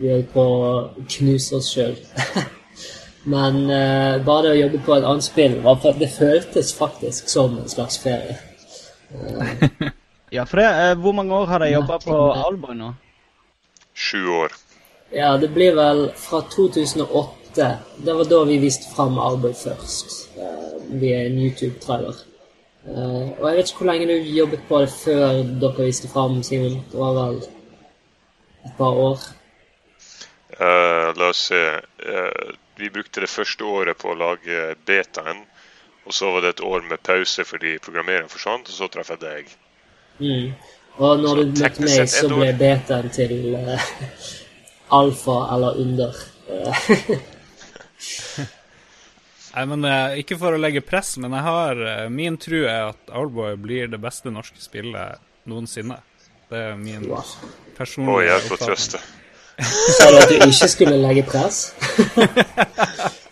[SPEAKER 4] vi holdt på å knuse oss sjøl. Men eh, bare det å jobbe på et annet spill, var, for- det føltes faktisk som en slags ferie.
[SPEAKER 2] Ja, for det, eh, hvor mange år har dere jobba på Alboy nå?
[SPEAKER 3] sju år.
[SPEAKER 4] Ja, det blir vel fra 2008. Det var da vi viste fram arbeid først, eh, via en YouTube-trailer. Eh, og jeg vet ikke hvor lenge du jobbet på det før dere viste fram, Simen. Det var vel et par år.
[SPEAKER 3] Uh, la oss se. Uh, vi brukte det første året på å lage betaen. Og så var det et år med pause fordi programmeren forsvant, og så traff jeg deg.
[SPEAKER 4] Mm. Og når
[SPEAKER 3] Så
[SPEAKER 4] du møtte meg, så ble betaen til uh, alfa eller under.
[SPEAKER 1] Nei, men eh, Ikke for å legge press, men jeg har, eh, min tro er at Owlboy blir det beste norske spillet noensinne. Det er min
[SPEAKER 4] wow.
[SPEAKER 1] personlige
[SPEAKER 3] oppfatning. Å,
[SPEAKER 1] jeg får
[SPEAKER 3] trøste.
[SPEAKER 4] Sa du at du ikke skulle legge press?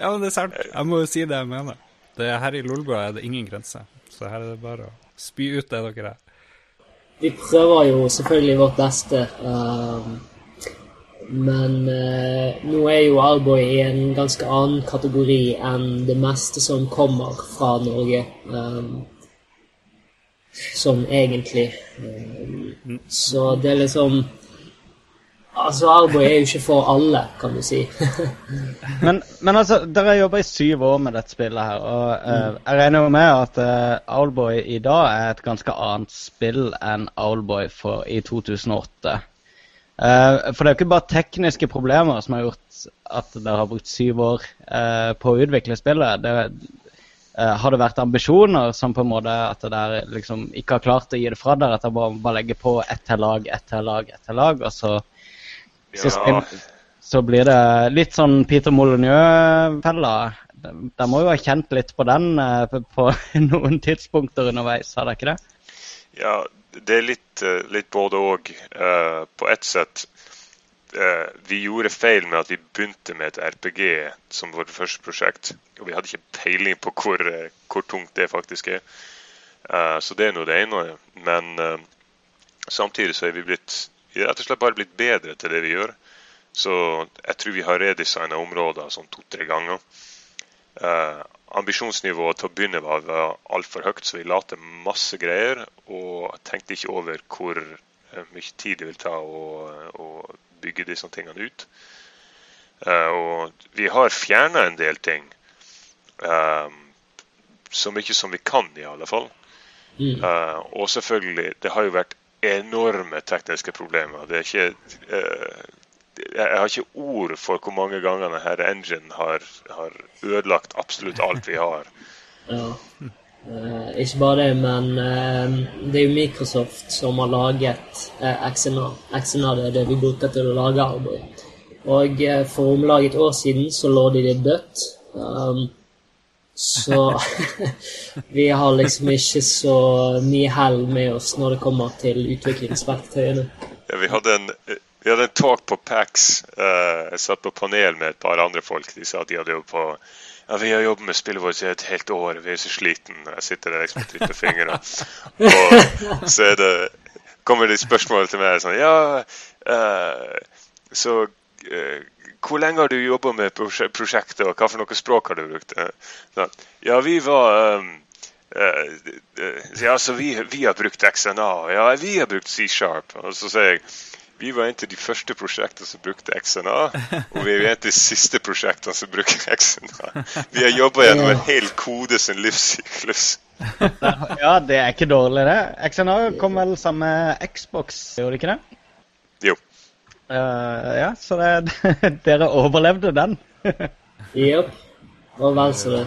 [SPEAKER 1] Ja, men det er sant. Jeg må jo si det jeg mener. Det her i Lolbua er det ingen grenser. Så her er det bare å spy ut det dere er.
[SPEAKER 4] Vi prøver jo selvfølgelig vårt beste. ehm, men eh, nå er jo Alboy i en ganske annen kategori enn det meste som kommer fra Norge. Um, som egentlig. Um, så det er liksom Altså, Alboy er jo ikke for alle, kan du si.
[SPEAKER 2] Men, men altså, dere har jobba i syv år med dette spillet her, og uh, jeg regner jo med at uh, Owlboy i dag er et ganske annet spill enn for, i 2008. Eh, for det er jo ikke bare tekniske problemer som har gjort at dere har brukt syv år eh, på å utvikle spillet. Det, eh, har det vært ambisjoner som på en måte at dere liksom ikke har klart å gi det fra dere? At dere bare, bare legger på ett til lag, ett til lag, ett til lag, og så
[SPEAKER 3] ja.
[SPEAKER 2] så, spin, så blir det litt sånn Peter Molyneux-fella. De, de må jo ha kjent litt på den på, på noen tidspunkter underveis, har dere ikke det?
[SPEAKER 3] ja, det er litt, eh, litt både og. Eh, på ett sett eh, Vi gjorde feil med at vi begynte med et RPG som vårt første prosjekt. Og vi hadde ikke peiling på hvor, hvor tungt det faktisk er. Så det er nå det ene. Men samtidig så er vi blitt vi er rett og slett bare blitt bedre til det vi gjør. Så jeg tror vi har redesigna områder sånn to-tre ganger. Ambisjonsnivået til å begynne var, altfor høyt, så vi la til masse greier. Og tenkte ikke over hvor eh, mye tid det vil ta å, å bygge disse tingene ut. Eh, og vi har fjerna en del ting. eh, så mye som vi kan, i alle fall.
[SPEAKER 4] Mm.
[SPEAKER 3] Og selvfølgelig, det har jo vært enorme tekniske problemer. Det er ikke Jeg har ikke ord for hvor mange ganger denne engine har, har ødelagt absolutt alt vi har.
[SPEAKER 4] Ja. Eh, ikke bare det, men eh, det er jo Microsoft som har laget eh, XNA. XNA det er det vi bruker til å lage Arboy. Og eh, for om lag et år siden så lå de det dødt. Um, så vi har liksom ikke så mye hell med oss når det kommer til utviklingsverktøyene.
[SPEAKER 3] Ja, vi, hadde en, vi hadde en talk på PAX. Uh, jeg satt på panel med et par andre folk. De sa at de hadde jobbet på ja, vi har jobbet med spillet vårt i et helt år, vi er så sliten. Jeg sitter der liksom og tripper fingrene. Og så det, kommer det spørsmål til meg sånn Ja, uh, så uh, hvor lenge har du jobba med prosjektet, og hva for noe språk har du brukt? Sånn, ja, vi var um, uh, Ja, så vi, vi, har brukt XNA. Ja, vi har brukt C-sharp. Og så sier jeg vi var en av de første prosjektene som brukte XNA, og vi er en av de siste prosjektene som bruker XNA. Vi har jobba gjennom en hel kode sin livssyklus.
[SPEAKER 2] ja, det er ikke dårlig, det. XNA kom vel sammen med Xbox, gjorde det ikke det?
[SPEAKER 3] Jo.
[SPEAKER 2] Uh, ja, så det, dere overlevde den.
[SPEAKER 4] Jepp. Og vel så det.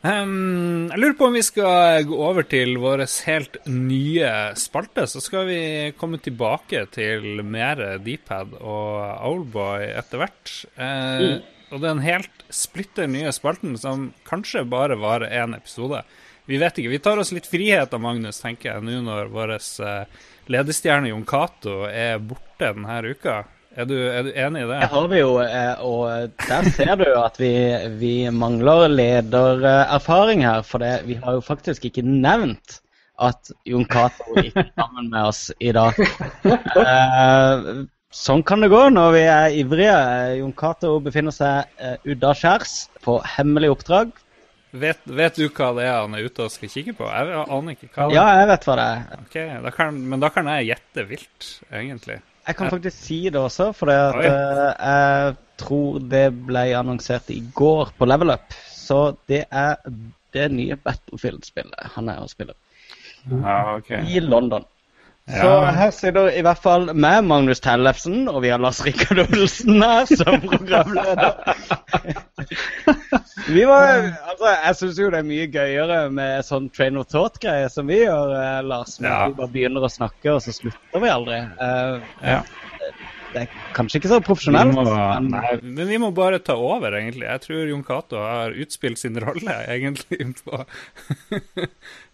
[SPEAKER 1] Um, jeg lurer på om vi skal gå over til vår helt nye spalte. Så skal vi komme tilbake til mer Dpad og Owlboy etter hvert. Uh, mm. Og den helt splitter nye spalten som kanskje bare varer én episode. Vi vet ikke. Vi tar oss litt frihet av Magnus, tenker jeg, nå når vår uh, ledestjerne Jon Cato er borte denne uka. Er du, er du, enig i det?
[SPEAKER 2] Det har vi jo, eh, og der ser du at vi, vi mangler ledererfaring her. For det, vi har jo faktisk ikke nevnt at Jon Cato ikke er sammen med oss i dag. Eh, sånn kan det gå når vi er ivrige. Jon Cato befinner seg eh, utaskjærs på hemmelig oppdrag.
[SPEAKER 1] Vet, vet, du hva det er han er ute og skal kikke på? Jeg aner ikke hva det
[SPEAKER 2] er. Ja, jeg vet hva det er.
[SPEAKER 1] Okay, da kan, men da kan jeg gjette vilt, egentlig.
[SPEAKER 2] Jeg kan faktisk si det også, for at, uh, jeg tror det ble annonsert i går på Level Up. Så det er det nye Battlefield-spillet han er og spiller.
[SPEAKER 1] Ah, okay.
[SPEAKER 2] I London. Så her sitter i hvert fall meg, Magnus Tellefsen, og vi har Lars Rikard Olsen her som programleder. vi var, altså, jeg syns jo det er mye gøyere med sånn train of thought-greie som vi gjør, eh, Lars. Men ja. vi bare begynner å snakke, og så slutter vi aldri. Uh, ja. Det er kanskje ikke så profesjonelt.
[SPEAKER 1] Må, men... Nei, men vi må bare ta over, egentlig. Jeg tror Jon Cato har utspilt sin rolle, egentlig. på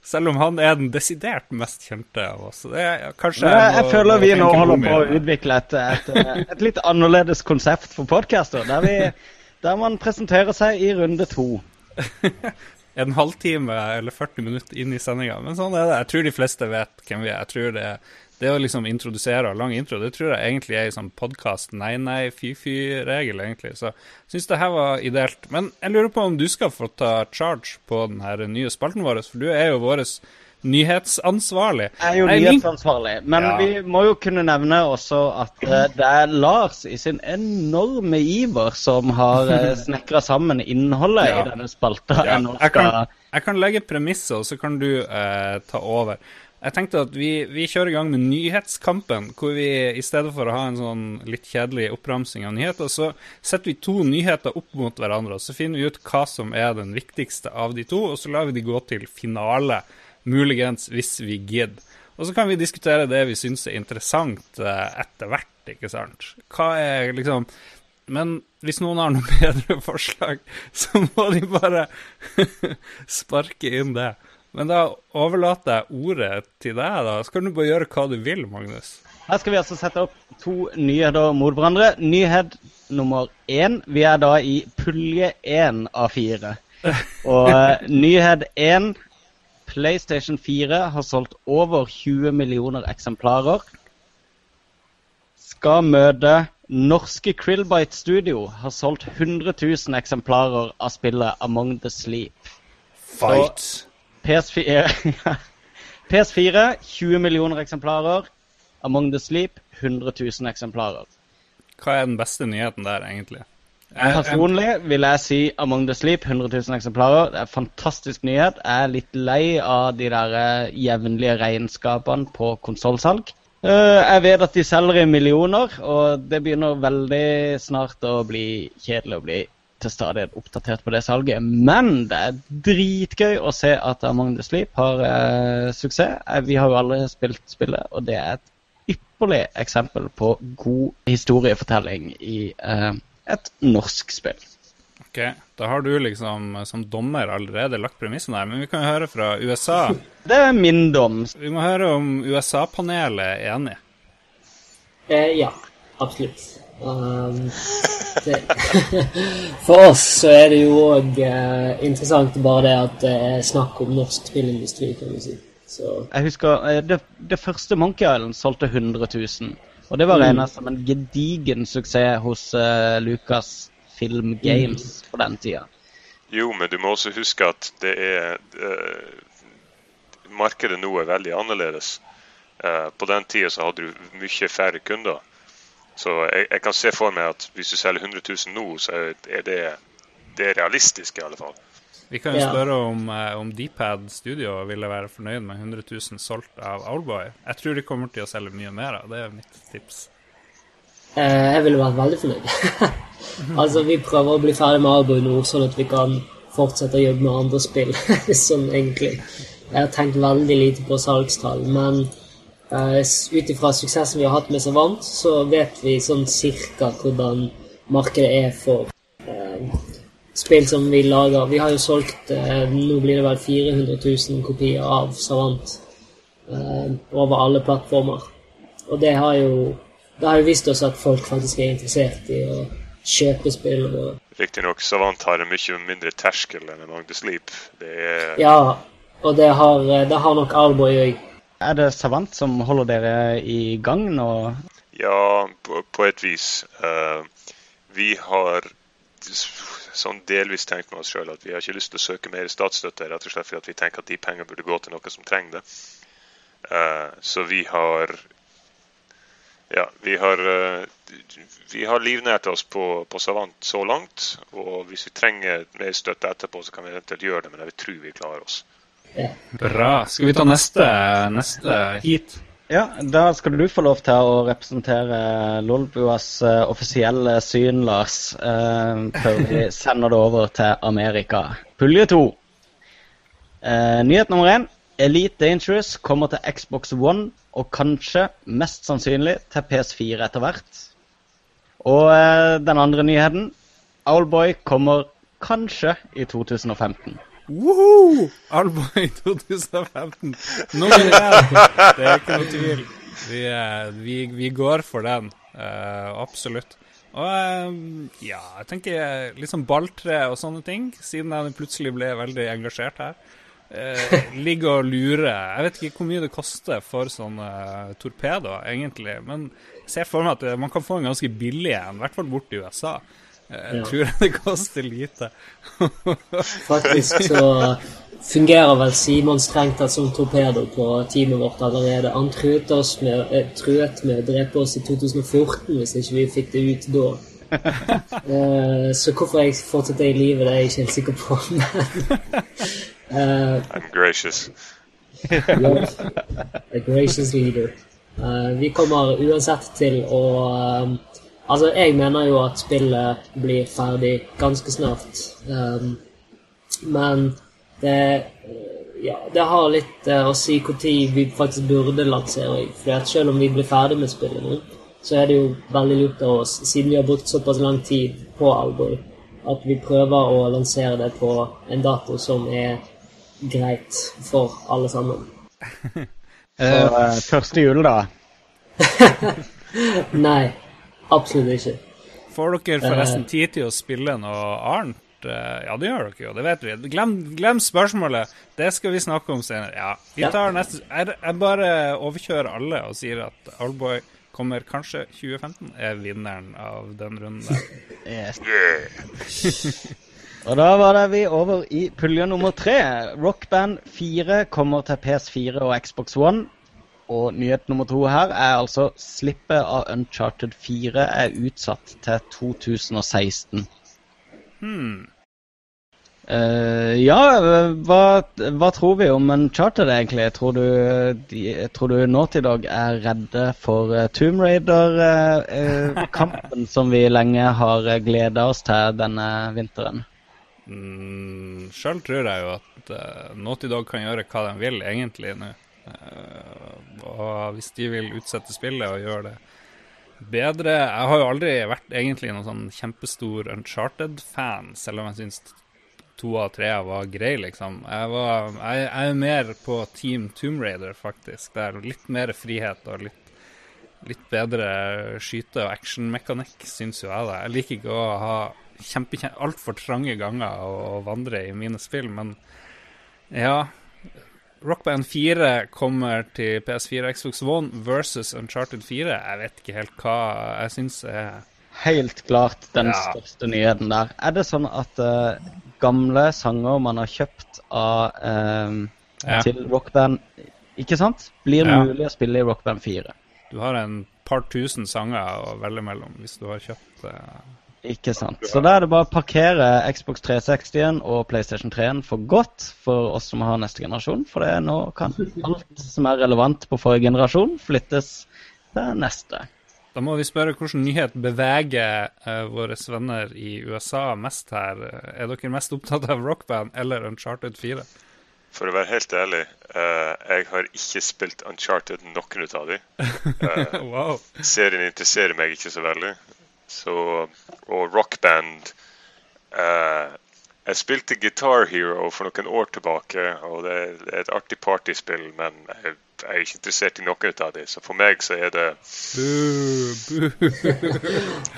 [SPEAKER 1] selv om han er den desidert mest kjente av oss. Er,
[SPEAKER 2] kanskje jeg, jeg, føler vi nå holder på å utvikle et, et, et, litt annerledes konsept for podcaster, der, der man presenterer seg i runde to.
[SPEAKER 1] en halvtime eller 40 minutter inn i sendinga. Men sånn er det. Jeg tror de fleste vet hvem vi er. Jeg tror det er det å liksom introdusere lang intro, det tror jeg egentlig er en sånn podkast nei-nei, fy-fy-regel, egentlig. Så jeg syns det her var ideelt. Men jeg lurer på om du skal få ta charge på den her nye spalten vår, for du er jo vår nyhetsansvarlig.
[SPEAKER 2] Jeg er jo Nei, nyhetsansvarlig, men ja. vi må jo kunne nevne også at uh, det er Lars i sin enorme iver som har uh, eh, snekra sammen innholdet ja. i denne spalta. Ja.
[SPEAKER 1] Jeg, kan, jeg, kan, legge premisser, og så kan du eh, ta over. Jeg tenkte at vi, vi, kjører i gang med Nyhetskampen, hvor vi i stedet for å ha en sånn litt kjedelig oppramsing av nyheter, så setter vi to nyheter opp mot hverandre. og Så finner vi ut hva som er den viktigste av de to, og så lar vi de gå til finale, muligens hvis vi gidder. Og så kan vi diskutere det vi syns er interessant eh, etter hvert, ikke sant. Hva er liksom Men hvis noen har noe bedre forslag, så må de bare sparke inn det. Men da overlater jeg ordet til deg, da. Så kan du bare gjøre hva du vil, Magnus.
[SPEAKER 2] Her skal vi altså sette opp to nyheter mot hverandre. Nyhet nummer én. Vi er da i pulje én av fire. Og uh, nyhet én PlayStation 4 har solgt over 20 millioner eksemplarer. Skal møte norske Krillbite Studio har solgt 100 000 eksemplarer av spillet Among the Sleep.
[SPEAKER 1] Fight!
[SPEAKER 2] Så PS4, PS4 20 millioner eksemplarer. Among the Sleep 100 000 eksemplarer.
[SPEAKER 1] Hva er den beste nyheten der, egentlig?
[SPEAKER 2] Personlig vil jeg si Among the Sleep 100 000 eksemplarer. Det er en fantastisk nyhet. Jeg er litt lei av de der eh, jevnlige regnskapene på konsollsalg. Eh, jeg vet at de selger i millioner, og det begynner veldig snart å bli kjedelig å bli til stadighet oppdatert på det salget. Men det er dritgøy å se at Among the Sleep har eh, suksess. Eh, vi har jo alle spilt spillet, og det er et ypperlig eksempel på god historiefortelling i eh, et norsk spill.
[SPEAKER 1] Ok, Da har du liksom som dommer allerede lagt premissene der, men vi kan jo høre fra USA.
[SPEAKER 2] Det er min dom.
[SPEAKER 1] Vi må høre om USA-panelet er enig.
[SPEAKER 4] Eh, ja, absolutt. Um, det, for oss så er det jo òg eh, interessant bare det at det er snakk om norsk spillindustri, kan du si. Så
[SPEAKER 2] Jeg husker eh, det, det første Monkey Island solgte 100 000. Og det var regna som en gedigen suksess hos uh, Lucas Film Games på den tida.
[SPEAKER 3] Jo, men du må også huske at det er uh, Markedet nå er veldig annerledes. Uh, på den tida så hadde du mye færre kunder. Så jeg, jeg kan se for meg at hvis du selger 100 000 nå, så er det, det er realistisk i alle fall.
[SPEAKER 1] Vi kan jo spørre om, eh, om Dpad Studio ville være fornøyd med 100 000 solgt av Owlboy. Jeg tror de kommer til å selge mye mer av det, er mitt tips.
[SPEAKER 4] eh, jeg ville vært veldig fornøyd. altså, vi prøver å bli ferdig med Owlboy nå, sånn at vi kan fortsette å jobbe med andre spill. sånn egentlig. Jeg har tenkt veldig lite på salgstall, men ut ifra suksessen vi har hatt med Savant, så vet vi sånn cirka hvordan markedet er for eh, spill som vi lager. Vi har jo solgt eh, Nå blir det vel 400 000 kopier av Savant eh, over alle plattformer. Og det har jo det har jo vist oss at folk faktisk er interessert i å kjøpe spill. Og,
[SPEAKER 3] Riktignok Savant har en mye mindre terskel enn en Agde Sleep. Det er
[SPEAKER 4] ja, og det har, det har nok Alboy òg.
[SPEAKER 2] Er det Savant som holder dere i gang nå?
[SPEAKER 3] Ja, på, på et vis. Uh, vi har sånn delvis tenkt med oss sjøl at vi har ikke lyst til å søke mer statsstøtte, rett og slett fordi vi tenker at de pengene burde gå til noen som trenger det. Uh, så vi har Ja, vi har eh, Vi har livnært oss på, på Savant så langt. Og hvis vi trenger mer støtte etterpå, så kan vi eventuelt gjøre det, men jeg tror vi klarer oss.
[SPEAKER 4] Ja.
[SPEAKER 1] Bra. Skal vi ta neste, neste heat?
[SPEAKER 2] Ja, da skal du få lov til å representere Lolbuas eh, offisielle syn, Lars, eh, før vi sender det over til Amerika. Pulje to. Eh, nyhet nummer én. Elite Dangerous kommer til Xbox One, og kanskje, mest sannsynlig, til PS4 etter hvert. Og den andre nyheten. Owlboy kommer kanskje i 2015.
[SPEAKER 1] Woohoo! i 2015. Nå er Det er ikke noe tvil. Vi, eh, vi, vi går for den. Uh, absolutt. Og eh, ja, jeg tenker litt sånn balltre og sånne ting, siden jeg plutselig ble veldig engasjert her. Eh, ligger og lurer. Jeg vet ikke hvor mye det koster for sånne torpedoer, egentlig. Men jeg ser for meg at man kan få en ganske billig en, i hvert fall borte i USA. Jeg
[SPEAKER 4] Ja.
[SPEAKER 1] tror det koster lite.
[SPEAKER 4] Faktisk så fungerer vel Simon strengt tatt som torpedo på teamet vårt allerede. Han truet, oss med, eh, truet med å drepe oss i 2014 hvis ikke vi fikk det ut da. uh, så hvorfor jeg fortsatt er i live, det er jeg ikke helt sikker på. Men eh,
[SPEAKER 3] I'm gracious.
[SPEAKER 4] yeah, a gracious leader. Uh, vi kommer uansett til å eh, Altså, jeg mener jo at spillet blir ferdig ganske snart. Um, men det eh, Ja, det har litt uh, å si når vi faktisk burde lansere. For at selv om vi blir ferdig med spillet nå, så er det jo veldig lurt av oss, siden vi har brukt såpass lang tid på Alboy, at vi prøver å lansere det på en dato som er greit for alle sammen.
[SPEAKER 2] Så uh, første jul, da.
[SPEAKER 4] Nei, absolutt ikke.
[SPEAKER 1] Får dere forresten tid til å spille noe annet? Eh, Ja, det gjør dere jo, det vet vi. Glem, glem spørsmålet. Det skal vi snakke om senere. Ja, vi
[SPEAKER 4] Ja.
[SPEAKER 1] tar neste Jeg, jeg bare overkjører alle og sier at Oldboy kommer kanskje 2015, er vinneren av den runden der.
[SPEAKER 2] Yes. Og da var det vi over i pulje nummer tre. Rockband 4 kommer til PS4 og Xbox One. Og nyhet nummer to her er altså slippet av Uncharted 4 er utsatt til 2016.
[SPEAKER 1] Hmm.
[SPEAKER 2] Uh, ja, hva, hva tror vi om Uncharted egentlig? Tror du, de, tror du Naughty Dog er redde for uh, Tomb Raider-kampen som vi lenge har uh, gleda oss til denne vinteren?
[SPEAKER 1] Mm, Sjøl tror jeg jo at uh, Naughty Dog kan gjøre hva de vil, egentlig, nå. Eh, Og hvis de vil utsette spillet og gjøre det bedre Jeg har jo aldri vært egentlig noen sånn kjempestor Uncharted-fan, selv om jeg syns to av tre var grei, liksom. Jeg, var, jeg, jeg er mer på Team Tomb Raider, faktisk. Det er litt mer frihet og litt, litt bedre skyte- og actionmekanikk, syns jo jeg. det. Jeg liker ikke å ha kjempe, altfor trange ganger å vandre i mine spill, men ja Rockband 4 kommer til PS4 Xbox One versus Uncharted 4. Jeg vet ikke helt hva jeg syns er
[SPEAKER 2] Helt klart den
[SPEAKER 1] Ja.
[SPEAKER 2] største nyheten der. Er det sånn at uh, gamle sanger man har kjøpt av um,
[SPEAKER 1] Ja.
[SPEAKER 2] til Rockband, ikke sant, blir
[SPEAKER 1] Ja.
[SPEAKER 2] mulig å spille i Rockband 4?
[SPEAKER 1] Du har en par tusen sanger å velge mellom hvis du har kjøpt eh,
[SPEAKER 2] Ikke sant. Så da er det bare å parkere Xbox 360-en og PlayStation 3-en for godt for oss som har neste generasjon. For det er nå kan alt som er relevant på forrige generasjon, flyttes til neste.
[SPEAKER 1] Da må vi spørre hvilken nyhet beveger uh, våre venner i USA mest her. Er dere mest opptatt av Rockband eller Uncharted 4?
[SPEAKER 3] For å være helt ærlig, uh, jeg har ikke spilt Uncharted noen ut av dem. Uh,
[SPEAKER 1] wow.
[SPEAKER 3] serien interesserer meg ikke så veldig. Så, og rockband Uh, Jeg spilte Guitar Hero for noen år tilbake, og det er et artig partyspill, men jeg, jeg er ikke interessert i noen av det, så for meg så er det.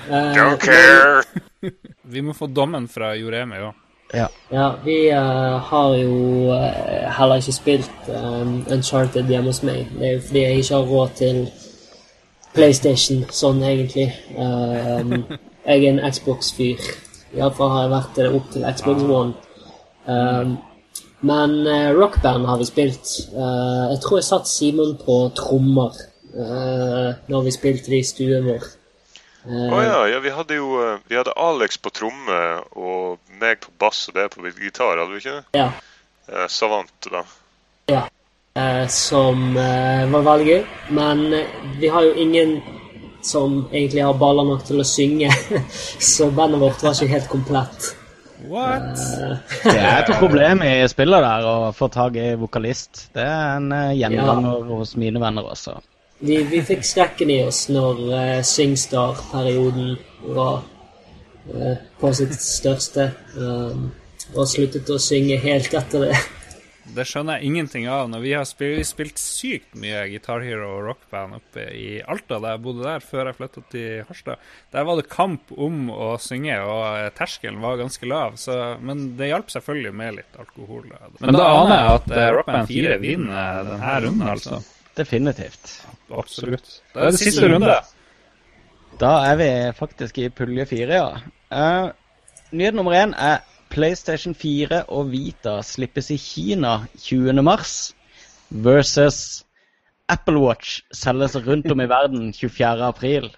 [SPEAKER 4] Eh,
[SPEAKER 3] Don't care!
[SPEAKER 1] Vi må få dommen fra Joremi òg.
[SPEAKER 2] Ja.
[SPEAKER 4] Ja, vi uh, har jo eh, heller ikke spilt um, Uncharted hjemme hos meg. Det er jo fordi jeg ikke har råd til PlayStation sånn, egentlig. Eh, jeg er en Xbox-fyr. Iallfall har jeg vært det opp til Xbox One. Um, men uh, rockband har vi spilt. Uh, jeg tror jeg satt Simon på trommer uh, når vi spilte det i stuen vår.
[SPEAKER 3] Å ja, ja, vi hadde jo Vi hadde Alex på tromme og meg på bass og det på gitar, hadde vi ikke det?
[SPEAKER 4] Ja.
[SPEAKER 3] Savant, da.
[SPEAKER 4] Ja. Eh, som eh, var veldig gøy. Men eh, vi har jo ingen som egentlig har baller nok til å synge. Så bandet vårt var ikke helt komplett.
[SPEAKER 1] What?
[SPEAKER 2] Det er et problem i spillet der å få tak i vokalist. Det er en gjenganger ja. hos mine venner også.
[SPEAKER 4] Vi, vi fikk skrekken i oss når uh, Singstar-perioden var uh, på sitt største. uh, og sluttet å synge helt etter det.
[SPEAKER 1] Det skjønner jeg ingenting av. Når vi har spilt, spilt sykt mye Guitar Hero og rockband oppe i Alta, da jeg bodde der før jeg flytta til Harstad, der var det kamp om å synge, og eh, terskelen var ganske lav. Så, men det hjalp selvfølgelig med litt alkohol. Men, da aner jeg at uh, Rockband 4 vinner denne runden, altså.
[SPEAKER 2] Definitivt.
[SPEAKER 1] Absolutt. Da er det siste runde.
[SPEAKER 2] Da er vi faktisk i pulje fire, ja. Uh, nyhet nummer én er PlayStation 4 og Vita slippes i Kina 20. mars versus Apple Watch selges rundt om i verden 24. april.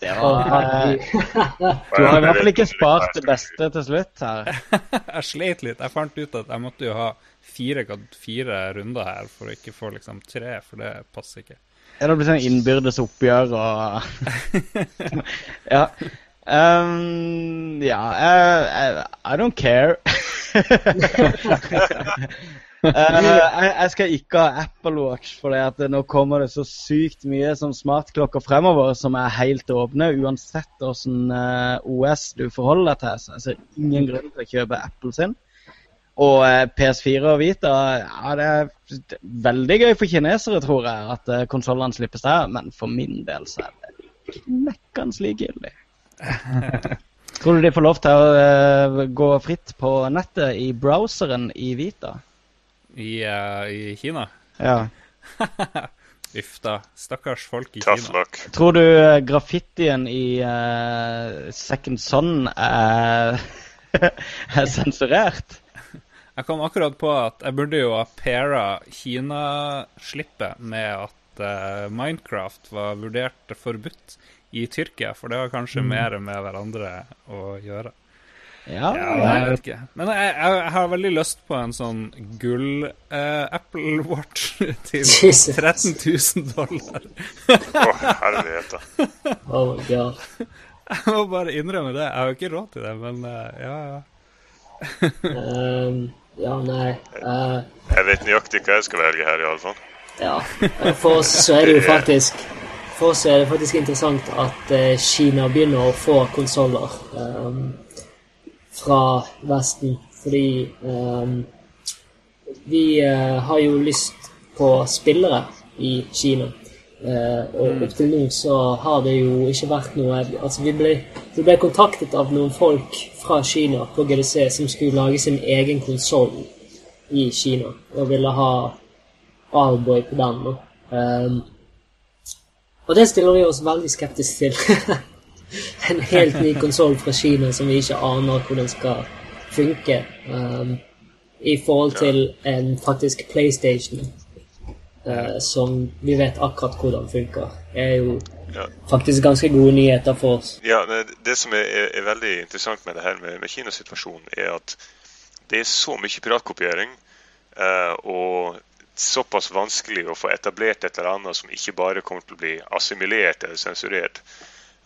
[SPEAKER 2] Det var Du har i hvert fall ikke spart det beste til slutt her.
[SPEAKER 1] Jeg sleit litt. Jeg fant ut at jeg måtte jo ha fire, fire runder her for å ikke få liksom tre, for det passer ikke.
[SPEAKER 2] Ja, det blir sånn innbyrdes oppgjør og Ja. Um, ja I, I don't care. Uh, jeg, jeg skal ikke ha Apple Watch, for nå kommer det så sykt mye som smartklokker fremover som er helt åpne, uansett åssen uh, OS du forholder deg til. Så jeg ser ingen grunn til å kjøpe Apple sin. Og uh, PS4 og Vita ja, det er veldig gøy for kinesere, tror jeg, at uh, konsollene slippes der. Men for min del så er det knekkende likegyldig. Tror du de får lov til å uh, gå fritt på nettet i browseren i Vita?
[SPEAKER 1] I, uh, i Kina?
[SPEAKER 2] Ja.
[SPEAKER 1] Uff da. Stakkars folk i
[SPEAKER 3] Tough
[SPEAKER 1] Kina.
[SPEAKER 3] luck.
[SPEAKER 2] Tror du uh, graffitien i uh, Second Son er, er sensurert?
[SPEAKER 1] Jeg kom akkurat på at jeg burde jo ha paira Kina-slippet med at uh, Minecraft var vurdert forbudt i Tyrkia, for det har kanskje mer med hverandre å gjøre.
[SPEAKER 2] Ja,
[SPEAKER 1] Ja, jeg vet ikke. Men jeg, jeg, jeg har veldig lyst på en sånn gull eh, Apple Watch til 13 000 dollar.
[SPEAKER 3] Å, herlighet, da.
[SPEAKER 4] Oh my god.
[SPEAKER 1] Jeg må bare innrømme det. Jeg har jo ikke råd til det, men uh, ja, ja.
[SPEAKER 4] Um, ja, nei. Uh,
[SPEAKER 3] Jeg vet nøyaktig hva jeg skal velge her, iallfall.
[SPEAKER 4] Ja. For oss så er det jo faktisk For oss er det faktisk interessant at eh, Kina begynner å få konsoller um, fra Vesten. Fordi um, vi uh, har jo lyst på spillere i Kina. Uh, og opp til nå så har det jo ikke vært noe Altså, vi ble, vi ble kontaktet av noen folk fra Kina på GDC som skulle lage sin egen konsoll i Kina, og ville ha Alboy på den. Um, og det stiller vi oss veldig skeptiske til. en helt ny konsoll fra Kina som vi ikke aner hvordan skal funke um, i forhold til en faktisk PlayStation Uh, som vi vet akkurat hvordan funker, er jo ja. faktisk ganske gode nyheter for oss.
[SPEAKER 3] Ja, Det, det som er, er, er, veldig interessant med det her med, med Kina-situasjonen, er at det er så mye piratkopiering. Uh, og såpass vanskelig å få etablert et eller annet som ikke bare kommer til å bli assimilert eller sensurert.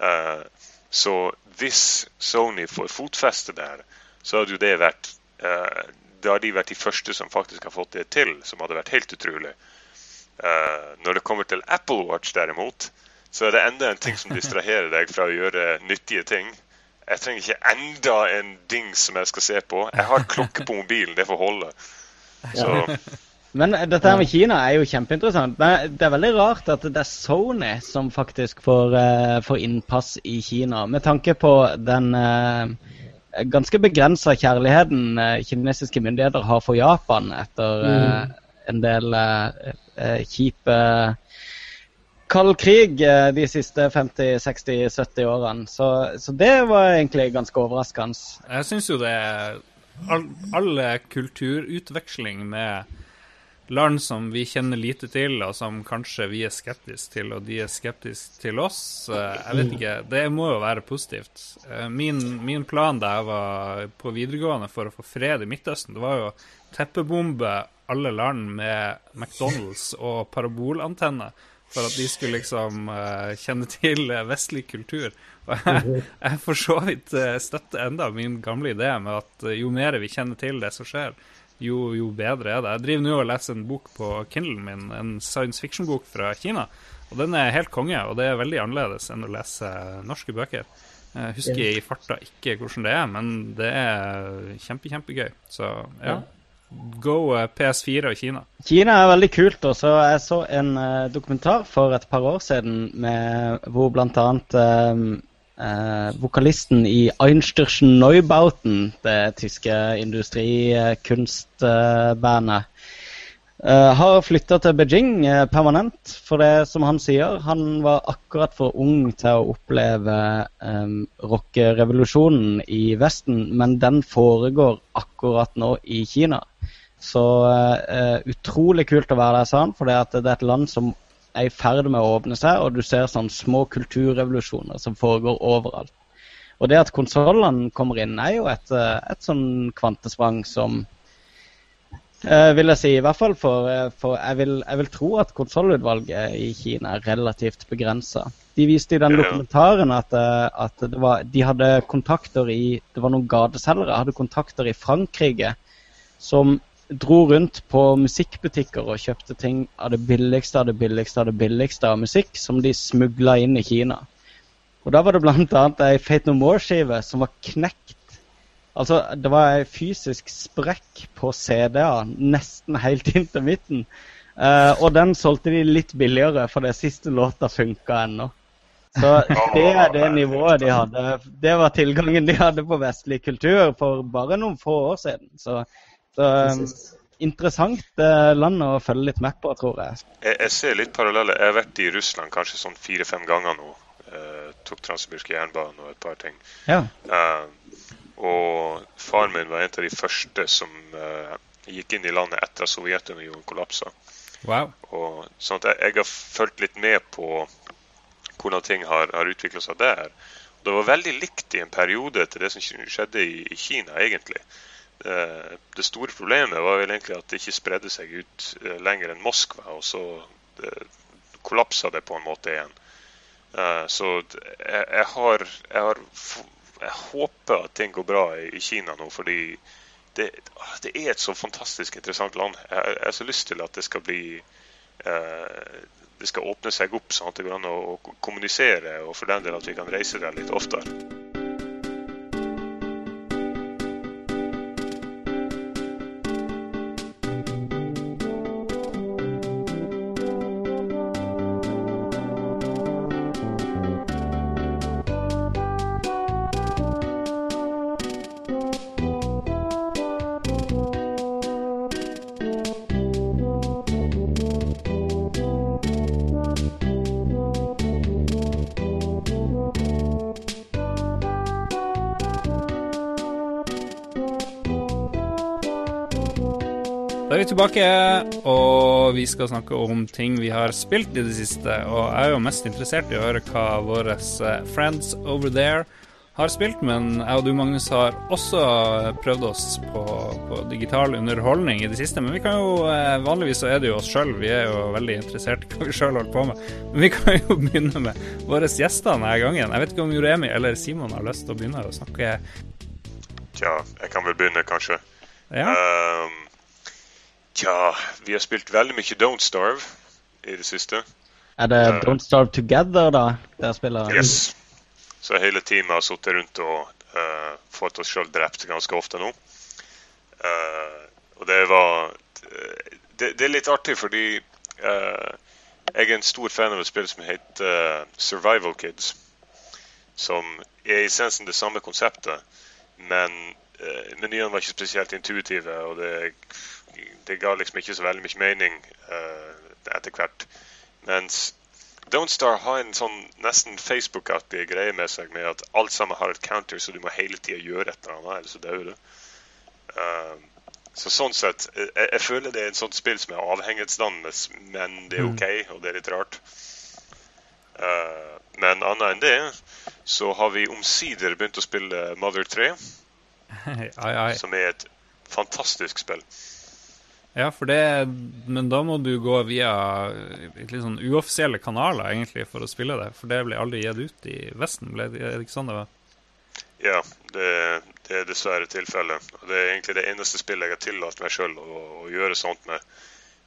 [SPEAKER 3] Uh, så hvis Sony får fotfeste der, så hadde jo det vært uh, Da har de vært de første som faktisk har fått det til, som hadde vært helt utrolig. Uh, når det kommer til Apple Watch, derimot, så er det enda en ting som distraherer deg fra å gjøre nyttige ting. Jeg trenger ikke enda en dings som jeg skal se på. Jeg har klokke på mobilen, det får holde. Så.
[SPEAKER 2] Men dette her med Kina er jo kjempeinteressant. Men det er veldig rart at det er Sony som faktisk får, uh, får innpass i Kina. Med tanke på den uh, ganske begrensa kjærligheten kinesiske myndigheter har for Japan etter mm. en del kjipe kjip kald krig de siste 50-60-70 årene. Så, så, det var egentlig ganske overraskende.
[SPEAKER 1] Jeg syns jo det er all, all kulturutveksling med land som vi kjenner lite til, og som kanskje vi er skeptiske til, og de er skeptiske til oss. Eh, jeg vet ikke. Det må jo være positivt. Min, min plan da jeg var på videregående for å få fred i Midtøsten, det var jo å teppebombe alle land med McDonald's og parabolantenne for at de skulle liksom uh, kjenne til vestlig kultur. Og jeg, jeg for så vidt støtter enda min gamle idé med at jo mer vi kjenner til det som skjer, jo, jo, bedre er det. Jeg driver nå og leser en bok på Kindlen min, en science fiction-bok fra Kina. Og den er helt konge, og det er veldig annerledes enn å lese norske bøker. Jeg husker i farta ikke hvordan det er, men det er kjempe, kjempegøy. Så ja. Go eh, PS4 og Kina.
[SPEAKER 2] Kina er veldig kult. også. Jeg så en uh, dokumentar for et par år siden med, hvor bl.a. Uh, uh, vokalisten i Einstürchen Neubauten, det tyske industrikunstbandet, eh, har flytta til Beijing permanent. For det som han sier, han var akkurat for ung til å oppleve eh, rockerevolusjonen i Vesten, men den foregår akkurat nå i Kina. Så uh, utrolig kult å være der, sa han. For det er et land som er i ferd med å åpne seg, og du ser sånne små kulturrevolusjoner som foregår overalt. Og det at konsollene kommer inn, er jo et, eh, et sånn kvantesprang som uh, vil jeg si, i hvert fall for, for jeg, vil, jeg, vil, tro at konsollutvalget i Kina er relativt begrensa. De viste i den dokumentaren at, at var, de hadde kontakter i Det var noen gateselgere hadde kontakter i Frankrike som dro rundt på musikkbutikker og kjøpte ting av det billigste av det billigste av det billigste av musikk som de smugla inn i Kina. Og da var det bl.a. ei Fate No More-skive som var knekt. Altså, det var ei fysisk sprekk på CD-a nesten helt inn til midten. Uh, og den solgte de litt billigere, for det siste låta funka ennå. Så det er det nivået de hadde. Det var tilgangen de hadde på vestlig kultur for bare noen få år siden. Så så um, interessant uh, land å følge litt med på, tror jeg.
[SPEAKER 3] jeg. jeg. ser litt paralleller. Jeg har vært i Russland kanskje sånn fire-fem ganger nå. Uh, tok Transsibirske jernbanen og et par ting.
[SPEAKER 2] Ja.
[SPEAKER 3] Uh, og faren min var en av de første som uh, gikk inn i landet etter at Sovjetunionen kollapsa.
[SPEAKER 1] Wow.
[SPEAKER 3] Og, sånn at jeg, jeg, har fulgt litt med på hvordan ting har, har utvikla seg der. Det var veldig likt i en periode til det som skjedde i, i Kina, egentlig. Eh, det store problemet var vel egentlig at det ikke spredde seg ut eh, lenger enn Moskva, og så eh, kollapsa det på en måte igjen. Så jeg, har, jeg, har, jeg håper at ting går bra i Kina nå, fordi det, det, er et så fantastisk interessant land. Jeg, har så lyst til at det skal bli det skal åpne seg opp sånn at det går an å kommunisere, og for den del at vi kan reise der litt oftere.
[SPEAKER 1] Tilbake, og vi skal snakke om ting vi har spilt i det siste. Og jeg er jo mest interessert i å høre hva våre eh, friends over there har spilt, men jeg og du, Magnus, har også prøvd oss på, på digital underholdning i det siste. Men vi kan jo, eh, vanligvis så er det jo oss sjøl, vi er jo veldig interessert i hva vi sjøl holder på med. Men vi kan jo begynne med våre gjester denne gangen. Jeg vet ikke om Juremi eller Simon har lyst til å begynne å snakke.
[SPEAKER 3] Tja, jeg kan vel begynne, kanskje.
[SPEAKER 1] Ja.
[SPEAKER 3] Um, Tja, vi har spilt veldig mye Don't Starve i det siste.
[SPEAKER 2] Er det uh, Don't Starve Together, da? Der spiller
[SPEAKER 3] Yes. Så hele teamet har sittet rundt og uh, fått oss sjøl drept ganske ofte nå. Uh, og det var det, det, er litt artig fordi jeg er en stor fan av et spill som heter Survival Kids. Som er i essensen det samme konseptet, men menyene var ikke spesielt intuitive. og det det ga liksom ikke så veldig mye mening uh, etter hvert. Mens Don't Star har en sånn nesten Facebook-aktig greie med seg med at alt sammen har et counter, så du må hele tida gjøre et eller annet, ellers så dør du. Uh, så sånn sett, jeg, jeg, føler det er en sånt spill som er avhengighetsdannende, men det er mm. OK, og det er litt rart. Uh, men annet enn det, så har vi omsider begynt å spille Mother 3.
[SPEAKER 1] ai, ai.
[SPEAKER 3] Som er et fantastisk spill.
[SPEAKER 1] Ja, for det Men da må du gå via litt sånn uoffisielle kanaler, egentlig, for å spille det. For det ble aldri gitt ut i Vesten, ble det, det ikke sånn det var?
[SPEAKER 3] Ja, det, det er dessverre tilfellet. Det er egentlig det eneste spillet jeg har tillatt meg sjøl å, å, gjøre sånt med.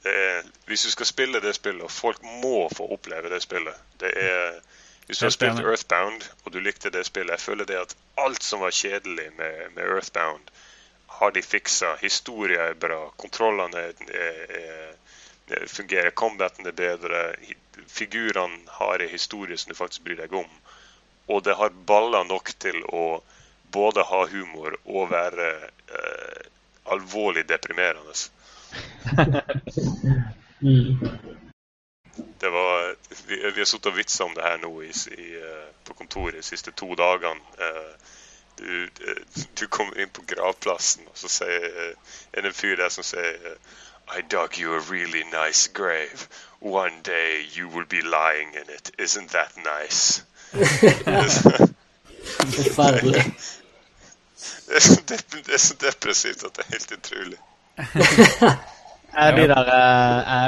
[SPEAKER 3] Er, hvis du skal spille det spillet, og folk må få oppleve det spillet det er, Hvis du har spilt Earthbound, og du likte det spillet Jeg føler det at alt som var kjedelig med, med Earthbound, har de fiksa. Historia er bra. Kontrollene er, er, er, fungerer. Combaten er bedre. Figurene har en historie som du faktisk bryr deg om. Og det har baller nok til å både ha humor og være eh, alvorlig deprimerende. Det var, vi, vi har sittet og vitsa om det her nå i, i, eh, på kontoret de siste to dagene. Eh, du, du, kommer inn på gravplassen, og så sier, er det en fyr der som sier I dug you a really nice grave. One day you will be lying in it. Isn't that nice?
[SPEAKER 4] Forferdelig.
[SPEAKER 3] Det, det, er så depressivt at det er helt utrolig.
[SPEAKER 2] er de der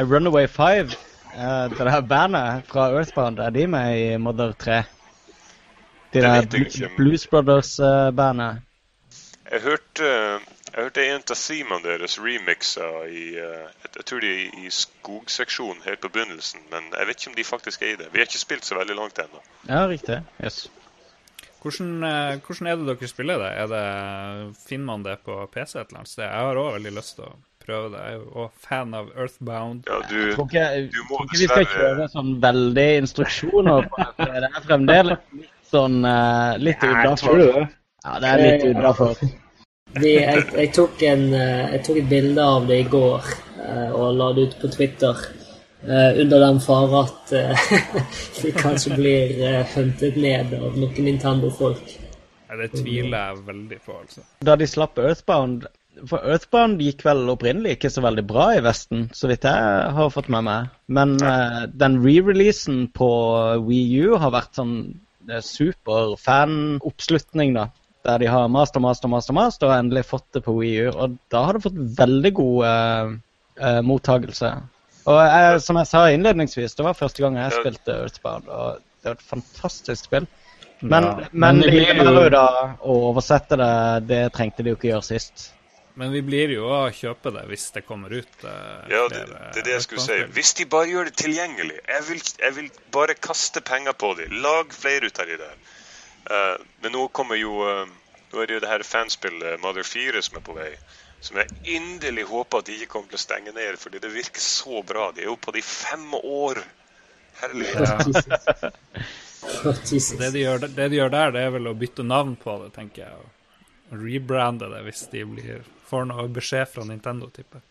[SPEAKER 2] uh, Runaway Five, uh, det der bandet fra Earthbound, er de med i Mother 3? De der Blues Brothers-bandet.
[SPEAKER 3] Jeg hørte jeg hørte en av themene deres remixa i uh, jeg tror de er i skogseksjonen helt på begynnelsen, men jeg vet ikke om de faktisk er i det. Vi har ikke spilt så veldig langt ennå.
[SPEAKER 2] Ja, riktig. Yes.
[SPEAKER 1] Hvordan, uh, hvordan, er det dere spiller det? Er det? Finner man det på PC et eller annet sted? Jeg har òg veldig lyst til å prøve det. Jeg er jo òg fan av Earthbound.
[SPEAKER 3] Ja, du,
[SPEAKER 2] jeg tror ikke, du må tror ikke vi skal kjøre sånn veldig instruksjoner på det. Det er fremdeles sånn uh, litt utafor. Ja, det er litt utafor.
[SPEAKER 4] Jeg, jeg, tok en, eh, jeg tok et bilde av det i går uh, og la det ut på Twitter. Uh, under den fare at vi kanskje blir huntet ned av noen Nintendo-folk.
[SPEAKER 1] Ja, Det tviler jeg veldig på, altså.
[SPEAKER 2] Da de slapp Earthbound For Earthbound gikk vel opprinnelig ikke så veldig bra i Vesten, så vidt jeg har fått med meg. Men den re-releasen på Wii U har vært sånn super fan-oppslutning, da. Der de har master, master, master, master, og endelig fått det på Wii U. Og da har det fått veldig god uh, uh, mottagelse. Og jeg, som jeg sa innledningsvis, det var første gang jeg spilte Earthbound, og det var et fantastisk spill. Men, ja, men, men det innebærer jo da å oversette det Det trengte de jo ikke gjøre sist.
[SPEAKER 1] Men vi blir jo å kjøpe det hvis det kommer ut. Eh,
[SPEAKER 3] ja, det, det, er det jeg skulle si. Hvis de bare gjør det tilgjengelig. Jeg vil, jeg vil bare kaste penger på dem. Lag flere ut av de der. Uh, men nå kommer jo uh, Nå er det jo det her fanspillet Mother 4 som er på vei. Som jeg inderlig håper at de ikke kommer til å stenge ned, fordi det virker så bra. De er jo på de fem år. Herlighet. Ja.
[SPEAKER 1] det, de gjør, det de gjør der, det er vel å bytte navn på det, tenker jeg. Rebrande det hvis de blir får noe beskjed fra Nintendo, tipper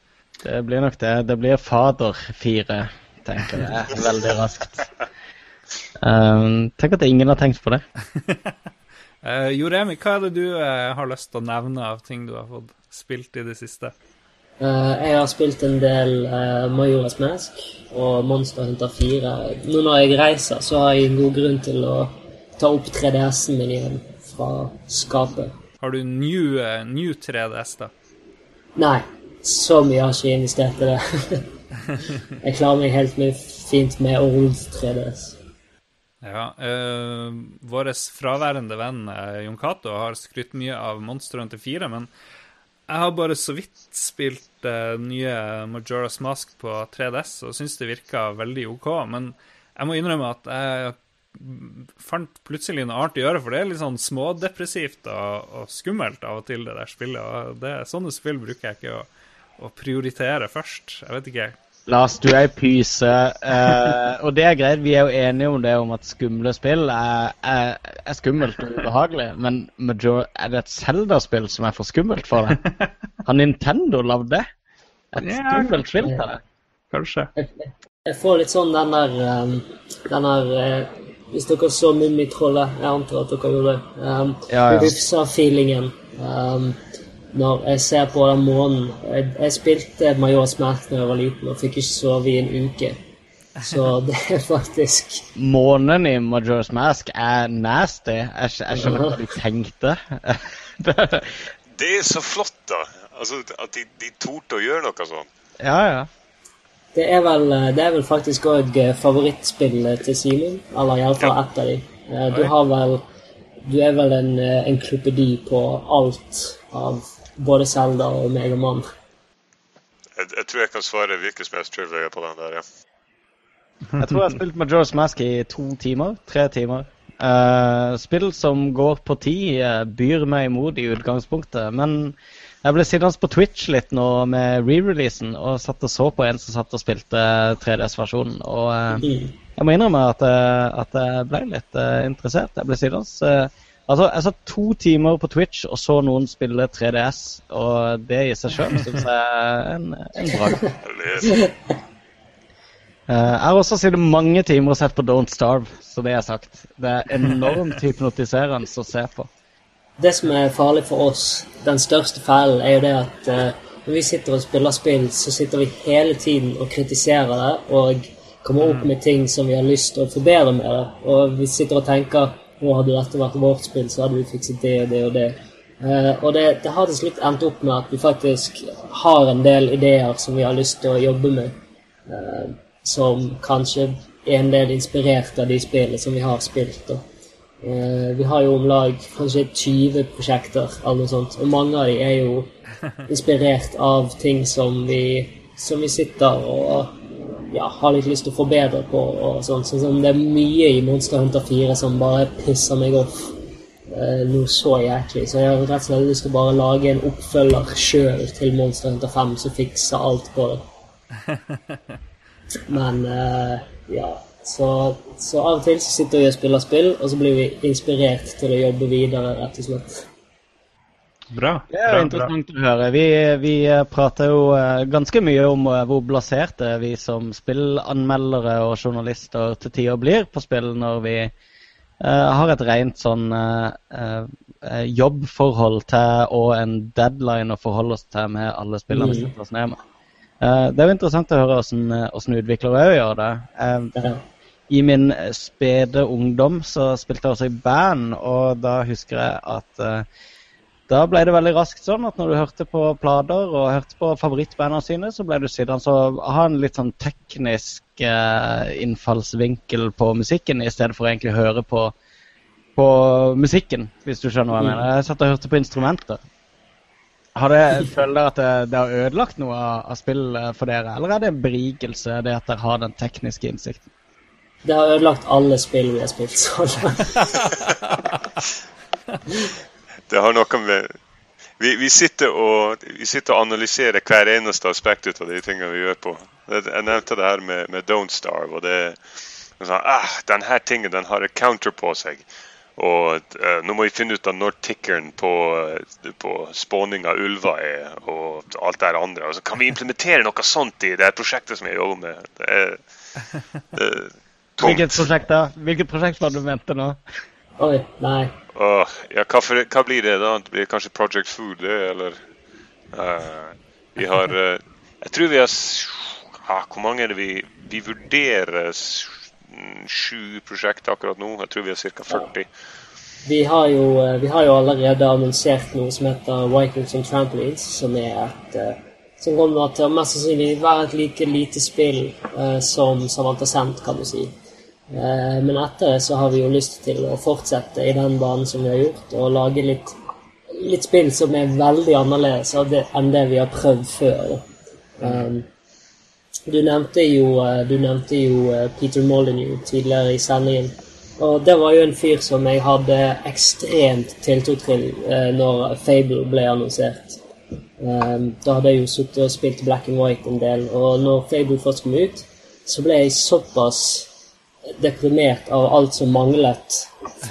[SPEAKER 2] Det blir nok det. Det blir Fader 4, tenker jeg. Veldig raskt. Um, tenk at ingen har tenkt på det.
[SPEAKER 1] uh, Joremi, hva er det du uh, har lyst til å nevne av ting du har fått spilt i det siste?
[SPEAKER 4] Uh, jeg har spilt en del uh, Majoras Mask og Monster Hunter 4. Nå når jeg reiser, så har jeg en god grunn til å ta opp 3DS-en min igjen fra skapet.
[SPEAKER 1] Har du new, new 3DS, da?
[SPEAKER 4] Nei, så mye har ikke investert i det. jeg klarer meg helt fint med old 3DS.
[SPEAKER 1] Ja, øh, Vår fraværende venn eh, Jon Cato har skrytt mye av Monster Hunter 4, men jeg har bare så vidt spilt uh, nye Majora's Mask på 3DS og syns det virka veldig OK. Men jeg må innrømme at jeg fant plutselig noe annet å gjøre, for det er litt sånn smådepressivt og, og skummelt av og til, det der spillet. Og det, sånne spill bruker jeg ikke å, å prioritere først. Jeg vet ikke.
[SPEAKER 2] Lars, du er ei pyse. Eh, og det er greit, vi er jo enige om det om at skumle spill er, er, er skummelt og ubehagelig. Men Major, er det et Zelda-spill som er for skummelt for deg? Har Nintendo lagd det? Et skummelt spill til deg?
[SPEAKER 1] Kanskje.
[SPEAKER 4] Jeg, får litt sånn den der, um, den der uh, hvis dere så Mummitrollet. Jeg antar at dere gjorde det. Um, ja, ja. Rufsa-feelingen um, når jeg ser på den månen. Jeg, jeg spilte Major Mask da jeg var liten og fikk ikke sove i en uke. Så det er faktisk
[SPEAKER 2] Månen i Majors Mask er nasty. Jeg, jeg skjønner hva de tenkte.
[SPEAKER 3] det er så flott, da. Altså, at de, de torde å gjøre noe sånt.
[SPEAKER 2] Ja, ja.
[SPEAKER 4] Det er vel, eh, det er vel faktisk òg eh, favorittspillet til Simon. Eller iallfall ja. ett av de. Eh, du har vel Du er vel en enklopedi på alt av både Zelda og Megamann.
[SPEAKER 3] Jeg, jeg tror jeg kan svare hvilken som helst trivia på den der, ja.
[SPEAKER 2] Jeg tror jeg har spilt Majora's Mask i to timer. Tre timer. Uh, spill som går på tid, byr meg imot i utgangspunktet. Men jeg ble sittende på Twitch litt nå med re-releasen og satt og så på en som satt og spilte 3DS-versjonen. Og uh, jeg må innrømme at, uh, at jeg ble litt uh, interessert. Jeg ble sittende Altså, jeg satt to timer på Twitch og så noen spille 3DS, og det i seg sjøl syns jeg er en, en bragd. jeg har også sittet mange timer og sett på Don't Starve, så det er sagt. Det er enormt hypnotiserende å se på
[SPEAKER 4] det som er farlig for oss, den største feilen, er jo det at uh, når vi sitter og spiller spill, så sitter vi hele tiden og kritiserer det og kommer opp mm. med ting som vi har lyst til å forbedre med det. Og vi sitter og tenker nå hadde dette vært vårt spill, så hadde vi fikset det og det og det. Uh, og det, det, har til slutt endt opp med at vi faktisk har en del ideer som vi har lyst til å jobbe med. Uh, som kanskje er en del inspirert av de spillene som vi har spilt. Da. Eh, vi har jo om lag kanskje 20 prosjekter, eller noe sånt. Og mange av de er jo inspirert av ting som vi, som vi sitter og ja, har litt lyst til å forbedre på. og sånt. Sånn som det er mye i Monster Hunter 4 som bare pisser meg off eh, noe så jæklig. Så jeg har rett og slett lyst til å bare lage en oppfølger sjøl til Monster Hunter 5 som fikser alt på det. Men eh, ja så, så, av og til så sitter vi og spiller spill, og så blir vi inspirert til å jobbe videre, rett og slett.
[SPEAKER 1] Bra.
[SPEAKER 2] Det er bra, interessant bra. å høre. Vi, vi, eh, prater jo eh, ganske mye om eh, hvor blaserte vi som spillanmeldere og journalister til tider blir på spill når vi uh, har et rent sånn uh, uh, jobbforhold til og en deadline å forholde oss til med alle spillene vi mm. setter oss ned med. det er jo interessant å høre hvordan utviklere òg gjør det i min spede ungdom så spilte jeg også i band, og da husker jeg at uh, da ble det veldig raskt sånn at når du hørte på plater og hørte på favorittbandene sine, så ble du sittende og ha en litt sånn teknisk uh, innfallsvinkel på musikken, i stedet for å egentlig høre på, på musikken, hvis du skjønner hva jeg mener. Jeg satt og hørte på instrumenter. Har det, føler dere at det, det har ødelagt noe av, av spill eh, for dere, eller er det en berikelse, det at dere har den tekniske innsikten?
[SPEAKER 4] Det har ødelagt alle spill vi har spilt så langt.
[SPEAKER 3] Det har noe med vi, vi, sitter og, vi sitter og analyserer hver eneste aspekt ut av de tingene vi gjør på. Jeg nevnte det her med, med Don't Starve. og det sånn, ah, Denne tingen den har et counter på seg. Og uh, nå må vi finne ut av når tickeren på, på spåning av ulver er, og alt det andre. Og så kan vi implementere noe sånt i det prosjektet som jeg jobber med. Det er,
[SPEAKER 2] det Hvilket prosjekt da? Hvilket prosjekt var det du mente nå?
[SPEAKER 4] Oi, nei.
[SPEAKER 3] Uh, ja, hva, for, hva, blir det da? Det blir kanskje Project Food, det, eller uh, Vi har uh, Jeg tror vi har Hvor mange er det vi Vi vurderer sju prosjekter akkurat nå. Jeg tror vi har ca. 40.
[SPEAKER 4] Vi har, jo, eh, vi har, jo, allerede annonsert noe som heter Vikings on Trampolines, som er et som kommer til å mest sannsynlig være et like lite spill som Savanta Cent, kan du si. Eh, men etter det så har vi jo lyst til å fortsette i den banen som vi har gjort, og lage litt, litt spill som er veldig annerledes enn det vi har prøvd før. Um, du nevnte jo, eh, du nevnte jo Peter Molyneux tidligere i sendingen. Og det var jo en fyr som jeg hadde ekstremt tiltro til når Fable ble annonsert. Da hadde jeg jo sittet og spilt Black and White en del, og når Fable først kom ut, så ble jeg såpass deprimert av alt som manglet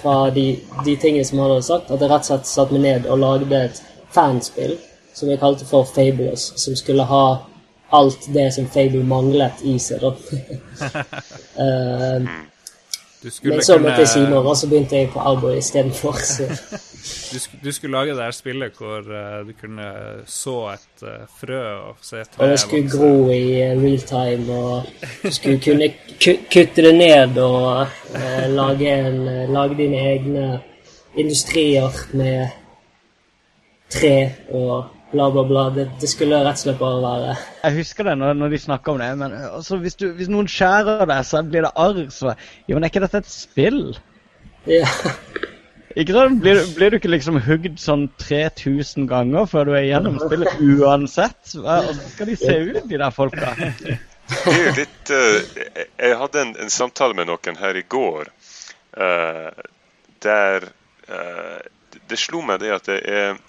[SPEAKER 4] fra de, de tingene som han hadde sagt, at jeg rett og slett satte meg ned og lagde et fanspill som jeg kalte for Fabulous, som skulle ha alt det som Fable manglet i seg, da. uh, men så møtte jeg Simon, og så begynte jeg på Alboy istedenfor.
[SPEAKER 1] du, du skulle lage det her spillet hvor uh, du kunne så et uh, frø og se et
[SPEAKER 4] Og det skulle gro i uh, real time, og du skulle kunne kutte det ned og lage, en, lage dine egne industrier med tre og bla, bla, bla. Det, det, skulle rett og slett bare være
[SPEAKER 2] Jeg husker det når, når de snakker om det, men altså, hvis, du, hvis, noen skjærer deg, så blir det arr. Så Jo, men er ikke dette et spill?
[SPEAKER 4] Ja.
[SPEAKER 2] Ikke sant? Blir, blir, du ikke liksom hugd sånn 3000 ganger før du er igjennom spillet uansett? Hvordan skal de se ut, de der folka?
[SPEAKER 3] Det er litt uh, Jeg hadde en, en, samtale med noen her i går uh, der uh, Det slo meg det at det er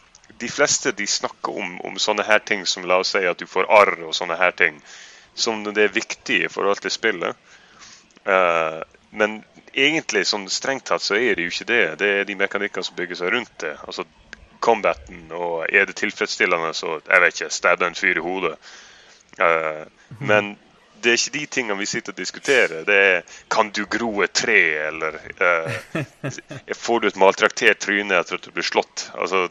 [SPEAKER 3] de fleste de snakker om, om, sånne her ting som la oss si at du får arr og sånne her ting, som det er viktig i forhold til spillet. Men egentlig sånn strengt tatt så er det jo ikke det. Det er de mekanikkene som bygger seg rundt det. Altså combaten, og er det tilfredsstillende, så jeg vet ikke, stabbe en fyr i hodet. Uh, men det er ikke de tingene vi sitter og diskuterer. Det er kan du gro et tre, eller uh, får du et maltraktert tryne etter at du blir slått? Altså,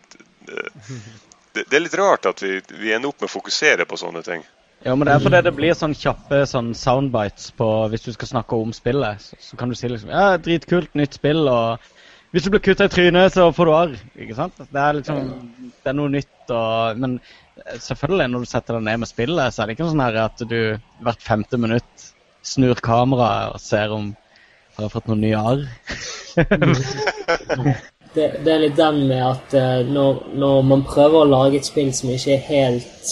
[SPEAKER 3] det, det, er litt rart at vi, vi, ender opp med å fokusere på sånne ting.
[SPEAKER 2] Ja, men det er fordi det blir sånn kjappe sånn soundbites på hvis du skal snakke om spillet. Så, så kan du si liksom Ja, dritkult, nytt spill, og hvis du blir kutta i trynet, så får du arr. Ikke sant? Det er liksom Det er noe nytt, og Men selvfølgelig, når du setter deg ned med spillet, så er det ikke sånn her at du hvert femte minutt snur kameraet og ser om har jeg fått noen nye arr.
[SPEAKER 4] det, det, er litt den med at uh, når, når, man prøver å lage et spill som ikke er helt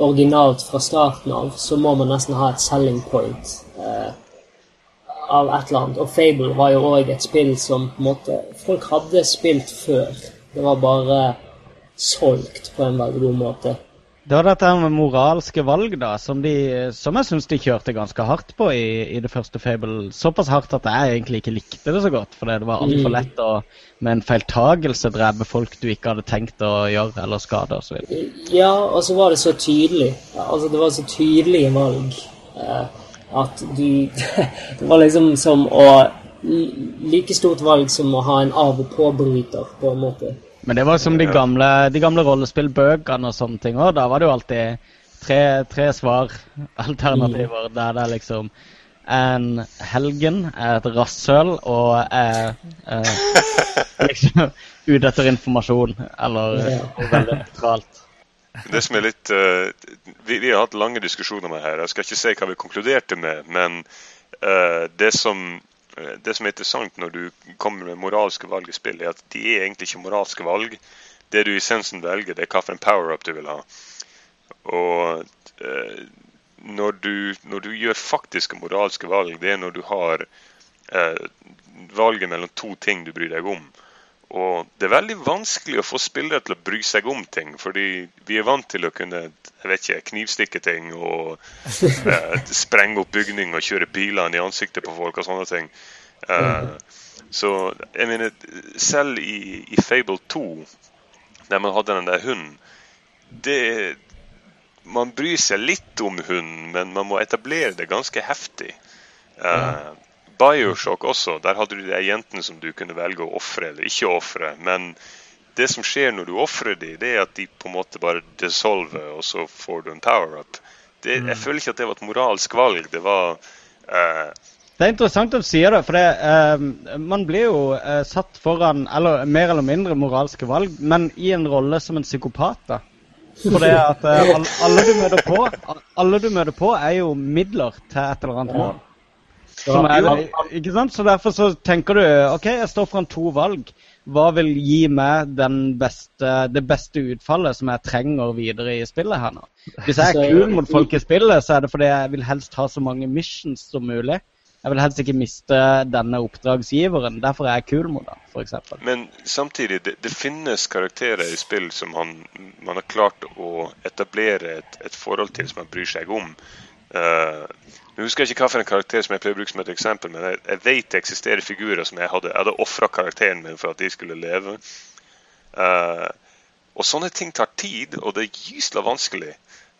[SPEAKER 4] originalt fra starten av, så må man nesten ha et selling point eh, av et eller annet. Og Fable var jo òg et spill som på en måte folk hadde spilt før. Det var bare solgt på en veldig god måte.
[SPEAKER 2] Det var dette med moralske valg, da, som, de, som jeg syns de kjørte ganske hardt på i, i, det første Fable. Såpass hardt at jeg egentlig ikke likte det så godt, fordi det var altfor mm. lett å med en feiltagelse drepe folk du ikke hadde tenkt å gjøre eller skade osv.
[SPEAKER 4] Ja, og så var det så tydelig. Altså, det var så tydelige valg eh, at du Det var liksom som å Like stort valg som å ha en av- og påbryter, på en måte.
[SPEAKER 2] Men det var som de gamle, de gamle rollespillbøkene og sånne ting òg. Da var det jo alltid tre, tre svar-alternativer mm. der det er liksom en helgen er et rasshøl og er, er liksom ute etter informasjon, eller veldig nøytralt.
[SPEAKER 3] Det som er litt uh, vi, vi, har hatt lange diskusjoner med her. Jeg skal ikke si hva vi konkluderte med, men uh, det som det som er interessant når du kommer med moralske valg i spill, er at de er egentlig ikke moralske valg. det du i essensen velger, det er hvilken power-up du vil ha. Og eh, når, du, når, du, gjør faktiske moralske valg, det er når du har eh, valget mellom to ting du bryr deg om. Og det er veldig vanskelig å få spillere til å bry seg om ting, fordi vi er vant til å kunne jeg vet ikke, knivstikke ting og eh, sprenge opp bygning og kjøre pilene i ansiktet på folk og sånne ting. Eh, så jeg mener, selv i, i, Fable 2, der man hadde den der hunden det, Man bryr seg litt om hunden, men man må etablere det ganske heftig. Uh, Bioshock også, der hadde du de jentene som du kunne velge å ofre eller ikke ofre. Men det som skjer når du ofrer dem, det er at de på en måte bare dissolver, og så får du en power-up. Jeg mm. føler ikke at det var et moralsk valg. Det var uh,
[SPEAKER 2] det er interessant at du sier det, for det, uh, man blir jo uh, satt foran eller mer eller mindre moralske valg, men i en rolle som en psykopat. da. For det at uh, alle, du møter på, alle du møter på, er jo midler til et eller annet mål. Er, ikke sant? Så derfor så tenker du OK, jeg står foran to valg. Hva vil gi meg beste, det beste utfallet som jeg trenger videre i spillet her nå? Hvis jeg er kul mot folk i spillet, så er det fordi jeg vil helst ha så mange missions som mulig. Jeg vil helst ikke miste denne oppdragsgiveren. Derfor er jeg kul mot ham, f.eks.
[SPEAKER 3] Men samtidig, det, det, finnes karakterer i spill som han, man har klart å etablere et, et, forhold til som man bryr seg om. Uh, nå husker jeg ikke hvilken karakter som jeg pleier å bruke som et eksempel, men jeg, jeg vet det eksisterer figurer som jeg hadde, jeg hadde ofra karakteren min for at de skulle leve. Uh, og sånne ting tar tid, og det er gysla vanskelig.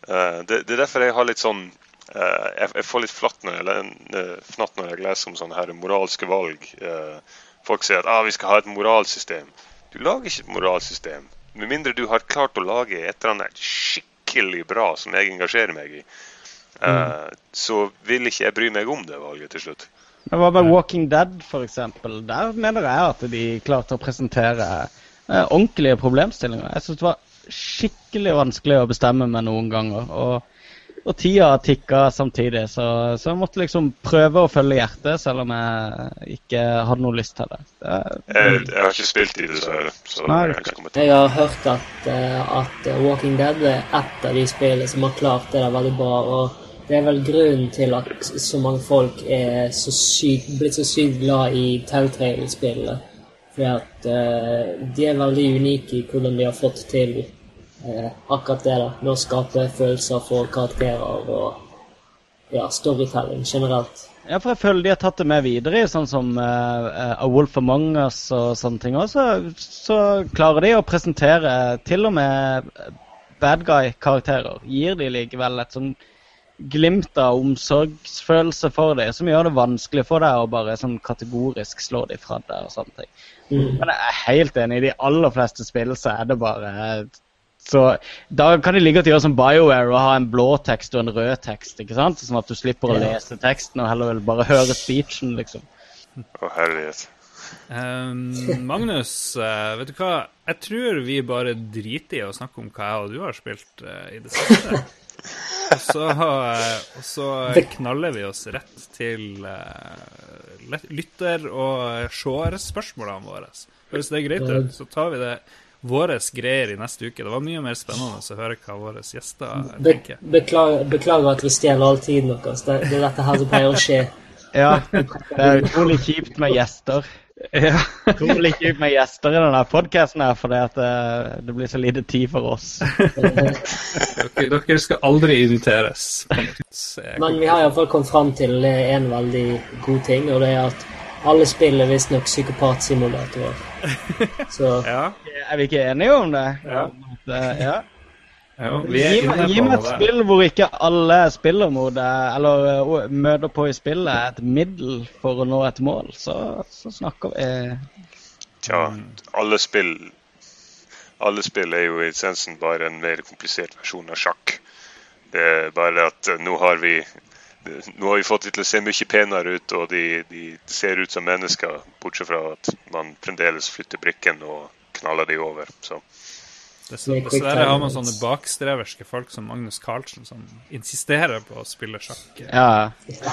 [SPEAKER 3] Uh, det, det, er derfor jeg har litt sånn uh, jeg, jeg, får litt flatt når jeg, fnatt når jeg leser om sånne her moralske valg. Folk sier at ah, vi skal ha et moralsystem. Du lager ikke et moralsystem. Med mindre du har klart å lage et eller annet skikkelig bra som jeg engasjerer meg i, mm. så vil ikke jeg bry meg om det valget til slutt.
[SPEAKER 2] Men Hva med Walking Dead, f.eks.? Der mener jeg at de klarte å presentere eh, ordentlige problemstillinger. Jeg syns det var skikkelig vanskelig å bestemme meg noen ganger. og og tida tikka samtidig, så, så, jeg måtte liksom prøve å følge hjertet, selv om jeg ikke hadde noe lyst til det. det,
[SPEAKER 3] det jeg, jeg, har ikke spilt i det, så, Så Nei,
[SPEAKER 4] jeg, kan jeg har hørt at, eh, at, Walking Dead er et av de spillene som har klart det der veldig bra. og det er vel grunnen til at så mange folk er så sykt, blitt så sykt glad i Telltale-spillene. Fordi at uh, de er veldig unike i hvordan de har fått til uh, akkurat det. da, Med å skape følelser for karakterer og ja, storytelling generelt.
[SPEAKER 2] Ja, for jeg føler de har tatt det med videre i sånn som uh, A Wolf Among Us og sånne ting. òg. så, så klarer de å presentere til og med bad guy-karakterer. Gir de likevel et sånn glimt av omsorgsfølelse for dem, som gjør det vanskelig for deg å bare sånn kategorisk slå dem fra deg og sånne ting. Mm. Men jeg er helt enig. I de aller fleste spill så er det bare så da kan det ligge til å gjøre som BioWare og ha en blå tekst og en rød tekst. ikke sant? Sånn at du slipper å lese teksten og heller bare høre speechen, liksom.
[SPEAKER 3] Å, herlighet.
[SPEAKER 1] Um, Magnus, uh, vet du hva? Jeg tror vi bare driter i å snakke om hva jeg og du har spilt uh, i det siste. og, så, uh, og så knaller vi oss rett til lytter- og seerspørsmålene våre. Hvis det er greit, så tar vi det våre greier i neste uke. Det var mye mer spennende å høre hva våre gjester tenker.
[SPEAKER 4] Be beklager, beklager, at vi stjeler all tiden deres. Det, det er dette her som pleier å skje.
[SPEAKER 2] Ja, det er utrolig kjipt med gjester. Ja. litt ut med gjester i denne podkasten her, fordi at det, eh, blir så lite tid for oss.
[SPEAKER 1] dere, dere, skal aldri inviteres.
[SPEAKER 4] Men vi har iallfall kommet fram til en veldig god ting, og det er at alle spiller visstnok psykopatsimulatorer.
[SPEAKER 2] Så ja. Er vi ikke enige om det? Ja. ja. Ja gi, gi meg et spill hvor ikke alle spiller mot deg, eller uh, møter på i spillet, er et middel for å nå et mål, så, så snakker vi
[SPEAKER 3] Tja, alle spill alle spill er jo i essensen bare en mer komplisert versjon av sjakk. Det er bare at uh, nå har vi nå har vi fått dem til å se mye penere ut, og de, de, ser ut som mennesker, bortsett fra at man fremdeles flytter brikken og knaller de over. Så.
[SPEAKER 1] Dessverre har man sånne bakstreverske folk som Magnus Carlsen, som insisterer på å spille sjakk.
[SPEAKER 2] Ja.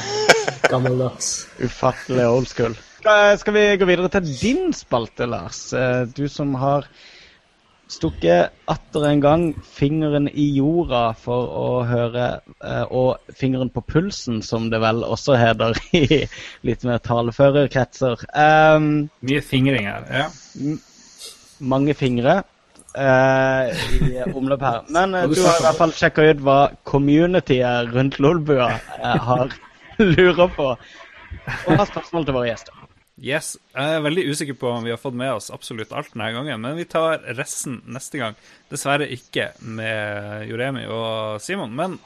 [SPEAKER 4] Gammeldags.
[SPEAKER 2] Ufattelig old school. Skal vi gå videre til din spalte, Lars? Eh, du som har stukket atter en gang fingeren i jorda for å høre eh, Og fingeren på pulsen, som det vel også heter i litt mer taleførerkretser. Um,
[SPEAKER 1] Mye fingring her. Ja.
[SPEAKER 2] mange fingre i omløp her. Men eh, du har i hvert fall sjekka ut hva communityet rundt Lolbua eh, har lurer på. Og har spørsmål til våre gjester.
[SPEAKER 1] Yes. Jeg er veldig usikker på om vi har fått med oss absolutt alt denne gangen, men vi tar resten neste gang. Dessverre ikke med Joremi og Simon. Men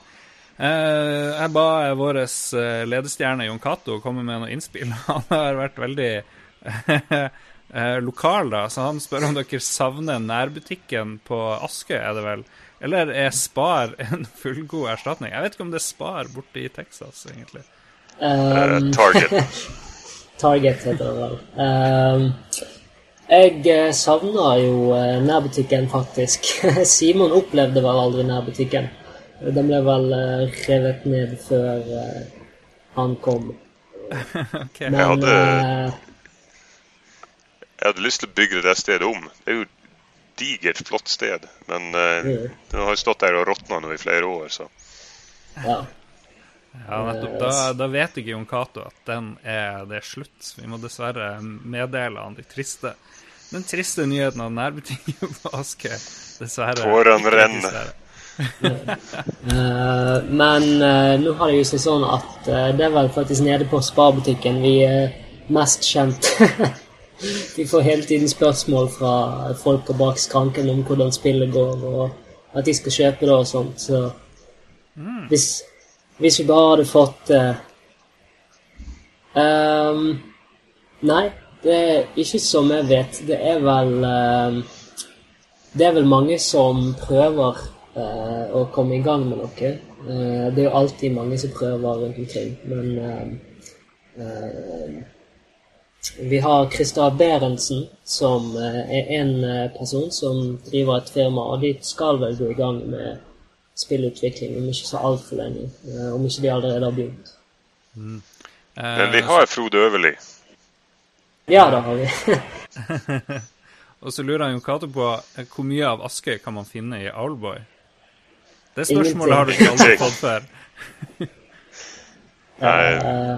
[SPEAKER 1] eh, jeg ba vår eh, ledestjerne Jon Cato komme med noe innspill. Han har vært veldig eh, lokal, da, så han spør om dere savner nærbutikken på Askøy, er det vel? Eller er Spar en fullgod erstatning? Jeg vet ikke om det er Spar borte i Texas, egentlig.
[SPEAKER 4] Um,
[SPEAKER 3] Target.
[SPEAKER 4] Target heter det vel. Um, jeg savna jo nærbutikken, faktisk. Simon opplevde vel aldri nærbutikken. Den ble vel revet ned før han kom. Men
[SPEAKER 3] Jeg hadde- Jeg hadde lyst til å bygge det stedet om. Det er jo et digert, flott sted. Men uh,
[SPEAKER 4] Mm.
[SPEAKER 3] det har jo stått der og råtna nå i flere år, så
[SPEAKER 4] ja.
[SPEAKER 1] Ja, nettopp. Da, da vet ikke Jon Cato at den er, det er slutt. Vi må dessverre meddele han de triste den triste nyheten av nærbutikken på Askøy. Dessverre.
[SPEAKER 3] Tårene renner.
[SPEAKER 4] Eh, men uh, nå har det jo seg sånn at eh, det er vel faktisk nede på Sparbutikken vi er mest kjent. vi får hele tiden spørsmål fra folk bak skranken om hvordan spillet går, og at de skal kjøpe det og sånt. Så hvis, hvis vi bare hadde fått uh, um, Nei, det er ikke som jeg vet. Det er vel uh, det er vel mange som prøver uh, å komme i gang med noe. Eh, det er jo alltid mange som prøver rundt omkring, men eh, eh, Vi har Christa Berentsen, som eh, er en eh, person som driver et firma, og de skal vel gå i gang med spillutvikling om ikke så altfor lenge. eh, om ikke de allerede har begynt.
[SPEAKER 3] Men vi har Frode Øverli.
[SPEAKER 4] Ja, det har vi.
[SPEAKER 1] Og så lurer han Jon Cato på hvor mye av Askøy kan man finne i Owlboy? Det spørsmålet har du ikke aldri fått før.
[SPEAKER 3] Nei,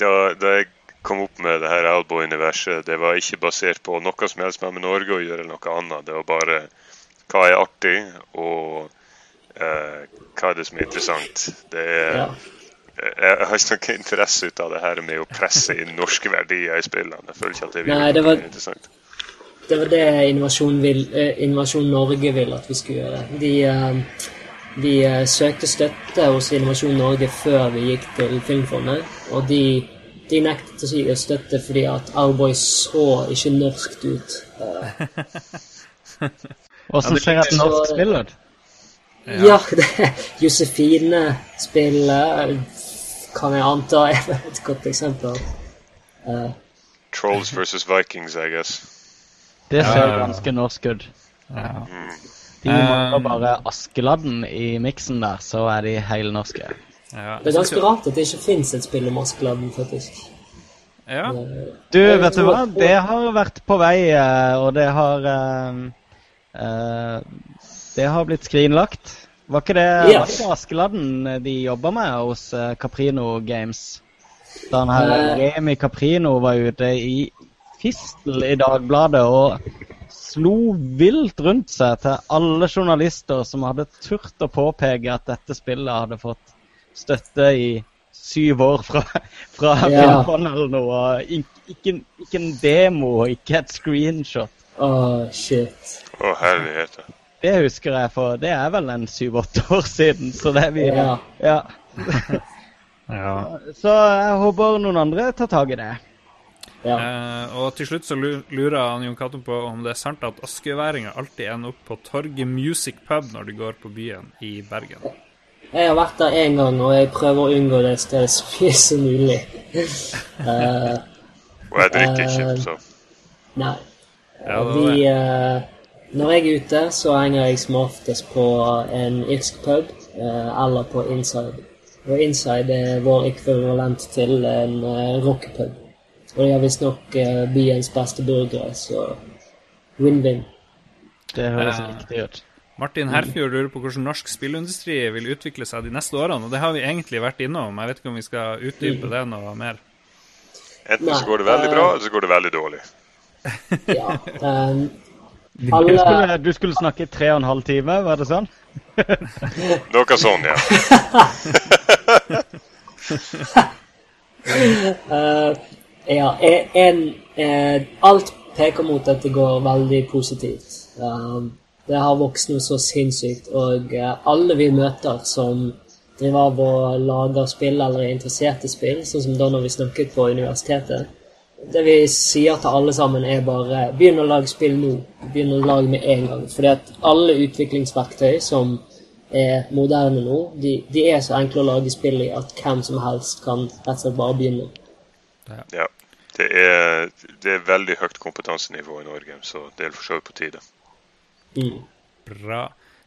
[SPEAKER 3] da, da jeg kom opp med det her Albo-universet, det var ikke basert på noe som helst med Norge å gjøre, eller noe annet. Det var bare hva er artig, og eh, hva er det som er interessant. Det er,
[SPEAKER 4] ja.
[SPEAKER 3] Jeg har ikke noen interesse ut av det her med å presse inn norske verdier i spillene. Jeg føler ikke at det,
[SPEAKER 4] Nei, det var-
[SPEAKER 3] er interessant.
[SPEAKER 4] Det var det Innovasjon, vil, eh, Innovasjon Norge vil at vi skulle gjøre. De, eh, vi eh, søkte støtte hos Innovasjon Norge før vi gikk til Filmfondet, og de, de nektet å gi oss støtte fordi at Owlboy så ikke norskt ut.
[SPEAKER 2] Åssen ser et norsk spill ut?
[SPEAKER 4] ja, det Josefine spiller kan jeg anta er et godt eksempel. Uh,
[SPEAKER 3] Trolls versus Vikings, I guess.
[SPEAKER 2] Det ser
[SPEAKER 1] uh,
[SPEAKER 2] ganske norsk ut.
[SPEAKER 1] Ja.
[SPEAKER 2] De mangler bare Askeladden i miksen der, så er de helnorske.
[SPEAKER 1] Ja.
[SPEAKER 4] det er ganske rart at det ikke fins et spill om Askeladden, faktisk.
[SPEAKER 1] ja.
[SPEAKER 2] Du, vet du hva? Det har vært på vei, eh, og det har uh, eh, Det har blitt skrinlagt. Var ikke det,
[SPEAKER 4] yes.
[SPEAKER 2] var ikke Askeladden de jobba med hos eh, Caprino Games? Da han her
[SPEAKER 4] uh,
[SPEAKER 2] Remi Caprino var ute i fistel i Dagbladet og slo vilt rundt seg til alle journalister som hadde turt å påpeke at dette spillet hadde fått støtte i syv år fra, fra
[SPEAKER 4] Ja.
[SPEAKER 2] Eller noe. Ikke, ikke en demo, ikke et screenshot.
[SPEAKER 4] Åh, shit.
[SPEAKER 3] Å, herlighet.
[SPEAKER 2] Det husker jeg, for det er vel en syv-åtte år siden. Så det er vi
[SPEAKER 4] Ja.
[SPEAKER 2] ja.
[SPEAKER 1] ja.
[SPEAKER 2] Så jeg håper noen andre tar tak i det.
[SPEAKER 4] Ja.
[SPEAKER 1] Eh, og til slutt så lurer han Jon Cato på om det er sant at askeværinger alltid ender opp på Torget Music Pub når de går på byen i Bergen.
[SPEAKER 4] Jeg har vært der én gang, og jeg prøver å unngå det stedet så mye som mulig. Uh,
[SPEAKER 3] Og jeg drikker ikke,
[SPEAKER 4] Eh,
[SPEAKER 3] så
[SPEAKER 4] nei.
[SPEAKER 1] Ja,
[SPEAKER 4] Vi
[SPEAKER 1] det.
[SPEAKER 4] eh, Når jeg er ute, så henger jeg som oftest på en irsk pub, uh, eller på Inside. Og Inside er vår ekvivalent til en uh, rockepub. Og de har visstnok uh, byens beste burgere, så win-win.
[SPEAKER 2] Det høres
[SPEAKER 1] Eh,
[SPEAKER 2] riktig ut.
[SPEAKER 1] Martin Herfjord lurer på hvordan norsk spillindustri vil utvikle seg de neste årene. Og det har vi egentlig vært innom. Jeg vet ikke om vi skal utdype det noe mer.
[SPEAKER 3] Enten så går det veldig bra,
[SPEAKER 4] eh,
[SPEAKER 3] eller så går det veldig dårlig.
[SPEAKER 4] Ja. Um,
[SPEAKER 2] Du skulle, du skulle snakke i tre og en halv time, var det sånn?
[SPEAKER 3] Noe sånn, ja.
[SPEAKER 4] uh, ja, en, eh, alt peker mot at det går veldig positivt. Um, det har vokst noe så sinnssykt, og eh, alle vi møter som driver av og lager spill eller er interessert i spill, sånn som da når vi snakket på universitetet, det vi sier til alle sammen, er bare begynn å lage spill nå. Begynn å lage med en gang. Fordi at alle utviklingsverktøy som er moderne nå, de, de er så enkle å lage spill i at hvem som helst kan rett og slett bare begynne.
[SPEAKER 3] ja. Det er, det er veldig høyt kompetansenivå i Norge, så det er for så vidt på tide.
[SPEAKER 4] Mm.
[SPEAKER 1] Bra.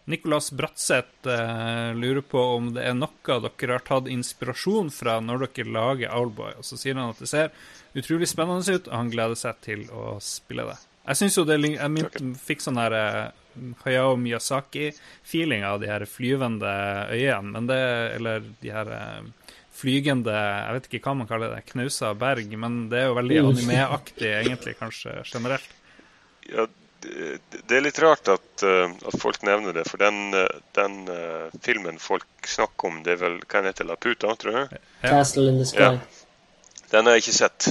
[SPEAKER 1] Nicolas Bratseth eh, lurer på om det er noe dere har tatt inspirasjon fra når dere lager Owlboy. Og så sier han at det ser utrolig spennende ut, og han gleder seg til å spille det. Jeg syns jo det Jeg min- fikk sånn her eh, Hayao Miyazaki-feeling av de her flyvende øyene, men det Eller de her eh, flygende Jeg vet ikke hva man kaller det, knausa berg, men det er jo veldig anime-aktig egentlig, kanskje generelt.
[SPEAKER 3] Ja, det, er litt rart at, eh, at folk nevner det, for den, eh, den uh, filmen folk snakker om, det er vel hva heter, Laputa, tror jeg?
[SPEAKER 1] Ja.
[SPEAKER 4] Castle in the Sky.
[SPEAKER 3] Ja. Den har jeg ikke sett.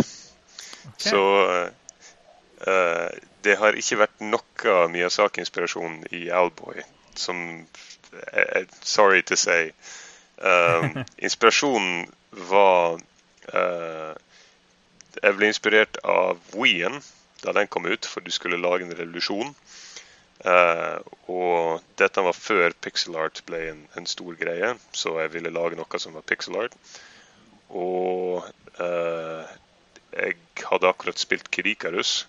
[SPEAKER 3] Så eh, eh, det har ikke vært noe Miyazaki-inspirasjon i Alboy, som Sorry to say. Um, inspirasjonen var eh, Jeg ble inspirert av Wien da den kom ut, for du skulle lage en revolusjon. Uh, og dette var før pixel art ble en, en stor greie, så jeg ville lage noe som var pixel art. Og uh, jeg hadde akkurat spilt Kirikarus,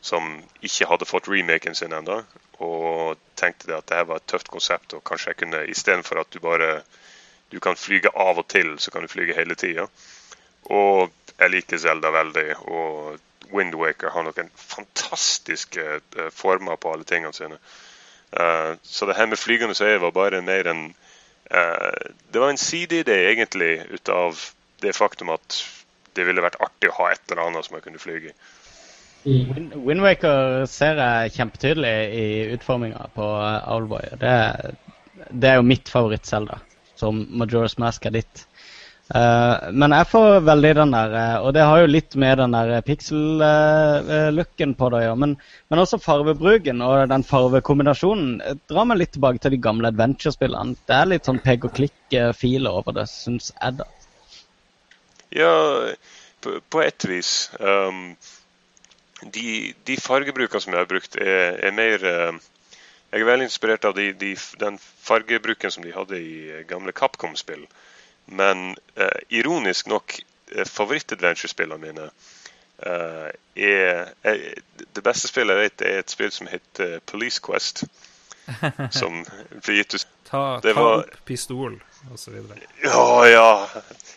[SPEAKER 3] som ikke hadde fått remaken sin ennå. Og tenkte at det var et tøft konsept, og kanskje jeg kunne istedenfor at du bare du kan flyge av og til, så kan du flyge hele tida. Og jeg liker Zelda veldig, og Windwaker har noen fantastiske eh, former på alle tingene sine. Eh, så det her med flygende øye var bare mer en eh, Det var en sideidé, egentlig, ut av det faktum at det ville vært artig å ha et eller annet som jeg kunne flyge i.
[SPEAKER 2] Wind- Windwaker ser jeg kjempetydelig i utforminga på eh, Owlboy. Det, det er jo mitt favoritt-Selda, som Majora's Mask er ditt. Eh, men jeg får veldig den der eh, Og det har jo litt med den der pixel-looken på det å gjøre. Men, også farvebruken og den farvekombinasjonen eh, drar meg litt tilbake til de gamle adventure-spillene. Det er litt sånn pek og klikk-filer over det, syns jeg, da.
[SPEAKER 3] Ja, på, på et vis. Um, de, de fargebrukene som jeg har brukt, er, er mer uh, Jeg er veldig inspirert av de, de, den fargebruken som de hadde i gamle Capcom-spill. Men eh, ironisk nok, eh, favoritt-adventure-spillene mine eh, er, er Det beste spillet jeg vet, er et spill som heter Police Quest. Som ble gitt ut
[SPEAKER 1] Ta, ta
[SPEAKER 3] var-
[SPEAKER 1] opp pistol, og så videre.
[SPEAKER 3] Ja, ja!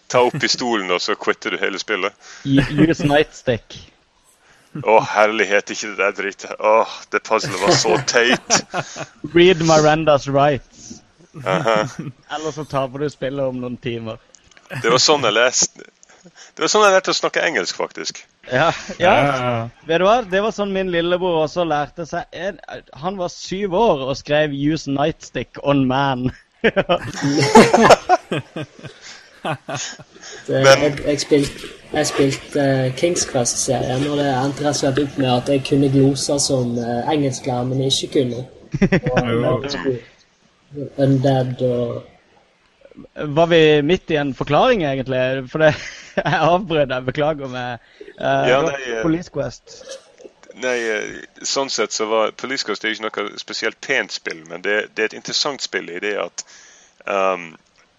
[SPEAKER 3] Ta opp pistolen, og så quitter du hele spillet.
[SPEAKER 2] Use Nightstick.
[SPEAKER 3] Å, herlighet, ikke det der dritet. Åh, det puzzlet var så teit.
[SPEAKER 2] Read Mirandas rights.
[SPEAKER 3] Aha.
[SPEAKER 2] Eller så taper du spillet om noen timer.
[SPEAKER 3] Det var sånn jeg leste Det var sånn jeg lærte å snakke engelsk, faktisk.
[SPEAKER 2] Ja, ja. Vet du hva? Det var sånn min lillebror også lærte seg. En, han var syv år og skrev 'Use nightstick on man'.
[SPEAKER 4] Det,
[SPEAKER 3] Men-
[SPEAKER 4] jeg, jeg spilte spilt, uh, Kings Quest-serien, og det endte rett og slett opp med at jeg kunne gloser som uh, engelsklærer, men ikke kunne. Og, Undead og
[SPEAKER 2] Var vi midt i en forklaring, egentlig? For det, jeg avbrøt deg. Beklager med Uh,
[SPEAKER 3] Ja, nei, eh,
[SPEAKER 2] Police Quest.
[SPEAKER 3] Nei, eh, sånn sett så var Police Quest det er ikke noe spesielt pent spill, men det, det er et interessant spill i det at um,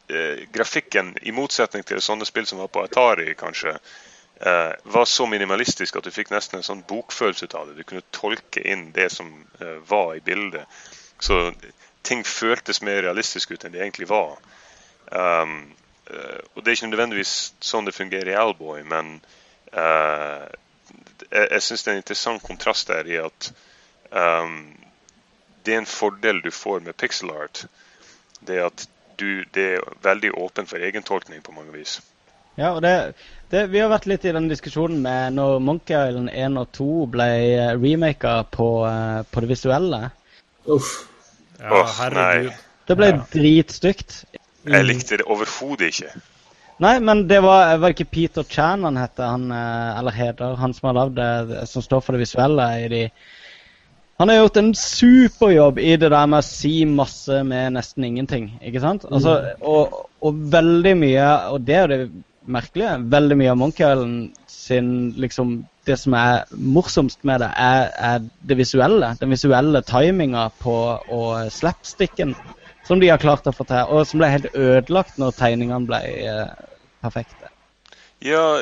[SPEAKER 3] eh, grafikken, i motsetning til sånne spill som var på Atari, kanskje, eh, var så minimalistisk at du fikk nesten en sånn bokfølelse ut av det. Du kunne tolke inn det som eh, var i bildet. Så ting føltes mer realistisk ut enn det egentlig var. Um, eh, og det er ikke nødvendigvis sånn det fungerer i Alboy, men uh, jeg, jeg syns det er en interessant kontrast der i at um, det er en fordel du får med pixel art. Det at du, det er veldig åpen for egentolkning på mange vis.
[SPEAKER 2] Ja, og det, det, Vi har vært litt i den diskusjonen med når Monkey Island 1 og 2 ble remaka på, eh, på det visuelle.
[SPEAKER 4] Uff.
[SPEAKER 1] Ja,
[SPEAKER 3] Åh,
[SPEAKER 1] herregud.
[SPEAKER 3] nei.
[SPEAKER 2] Det ble
[SPEAKER 1] Ja.
[SPEAKER 2] dritstygt.
[SPEAKER 3] Jeg likte det overhodet ikke.
[SPEAKER 2] Nei, men det var, var ikke Peter Chan han heter, han, eh, eller heter, han som har lagd det, som står for det visuelle i de Han har gjort en superjobb i det der med å si masse med nesten ingenting, ikke sant? Altså, og, og veldig mye, og det er jo det merkelige, veldig mye av Monkey sin liksom Det som er morsomst med det, er, er det visuelle. Den visuelle timinga på og slapsticken som de har klart å få til, og som ble helt ødelagt når tegningene ble eh, perfekte.
[SPEAKER 3] Ja,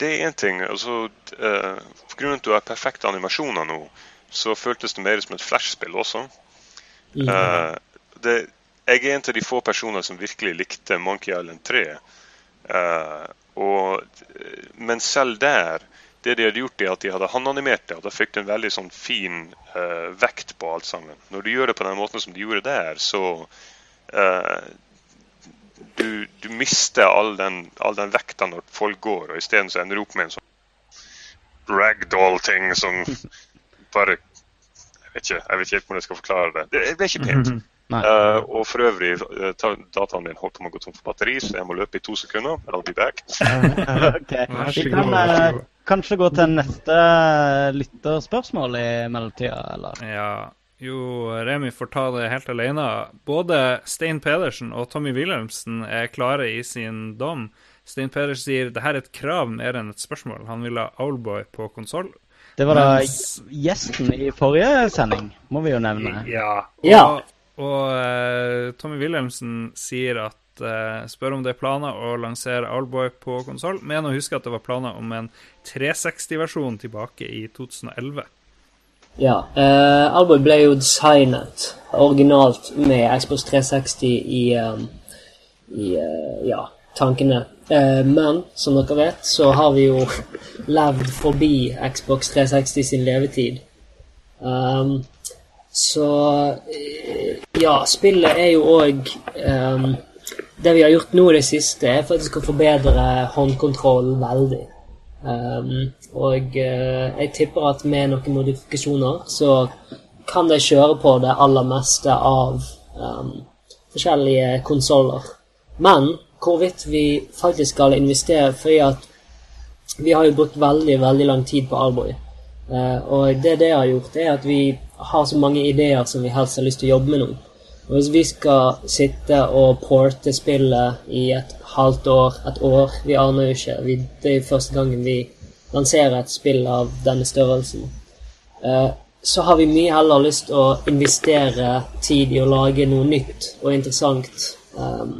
[SPEAKER 3] det er én ting. Altså, eh, av at du har perfekte animasjoner nå, så føltes det mer som et flashspill også.
[SPEAKER 4] Ja.
[SPEAKER 3] Eh, det, jeg er en av de få personer som virkelig likte Monkey Island 3. Eh, og, men selv der det de hadde gjort, er at de hadde håndanimert det, og da fikk du en veldig sånn fin uh, vekt på alt sammen. Når du gjør det på den måten som de gjorde der, så uh, du, du mister all den, all den vekta når folk går, og isteden så ender du opp med en sånn ragdoll-ting som bare jeg vet, ikke, jeg vet ikke helt hvordan jeg skal forklare det. Det, det ble ikke pent. Eh, og for øvrig, uh, dataen min holdt på å gå tom for batteri, så jeg må løpe i to sekunder. I'll be back.
[SPEAKER 2] okay.
[SPEAKER 1] Vær så
[SPEAKER 2] Vi kan
[SPEAKER 1] uh.
[SPEAKER 2] Kanskje gå til neste lytterspørsmål i mellomtida, eller?
[SPEAKER 1] Ja, jo, Remi får ta det helt alene. Både Stein Pedersen og Tommy Wilhelmsen er klare i sin dom. Stein Pedersen sier det her er et krav mer enn et spørsmål. Han vil ha Owlboy på konsoll.
[SPEAKER 2] Det var da
[SPEAKER 1] Mens-
[SPEAKER 2] gjesten i forrige sending, må vi jo nevne.
[SPEAKER 1] Ja.
[SPEAKER 4] Ja.
[SPEAKER 1] Og, og uh, Tommy Wilhelmsen sier at eh, spør om det er planer å lansere Owlboy på konsoll. Men å huske at det var planer om en 360-versjon tilbake i 2011.
[SPEAKER 4] Ja. Uh, Alboy ble jo designet originalt med Xbox 360 i, um, i uh, ja, tankene. Uh, men som dere vet, så har vi jo levd forbi Xbox 360 sin levetid. Um, så eh, ja, spillet er jo òg um, Det vi har gjort nå i det siste, er faktisk å forbedre håndkontrollen veldig. Um, og uh, jeg tipper at med noen modifikasjoner så kan de kjøre på det aller meste av um, forskjellige konsoller. Men hvorvidt vi faktisk skal investere fordi at vi har jo brukt veldig, veldig lang tid på Alboy. Uh, og det det har gjort, er at vi har så mange ideer som vi helst har lyst til å jobbe med nå. Og hvis vi skal sitte og porte spillet i et halvt år, et år Vi aner jo ikke. Vi, det er jo første gangen vi lanserer et spill av denne størrelsen. Eh, så har vi mye heller lyst til å investere tid i å lage noe nytt og interessant eh,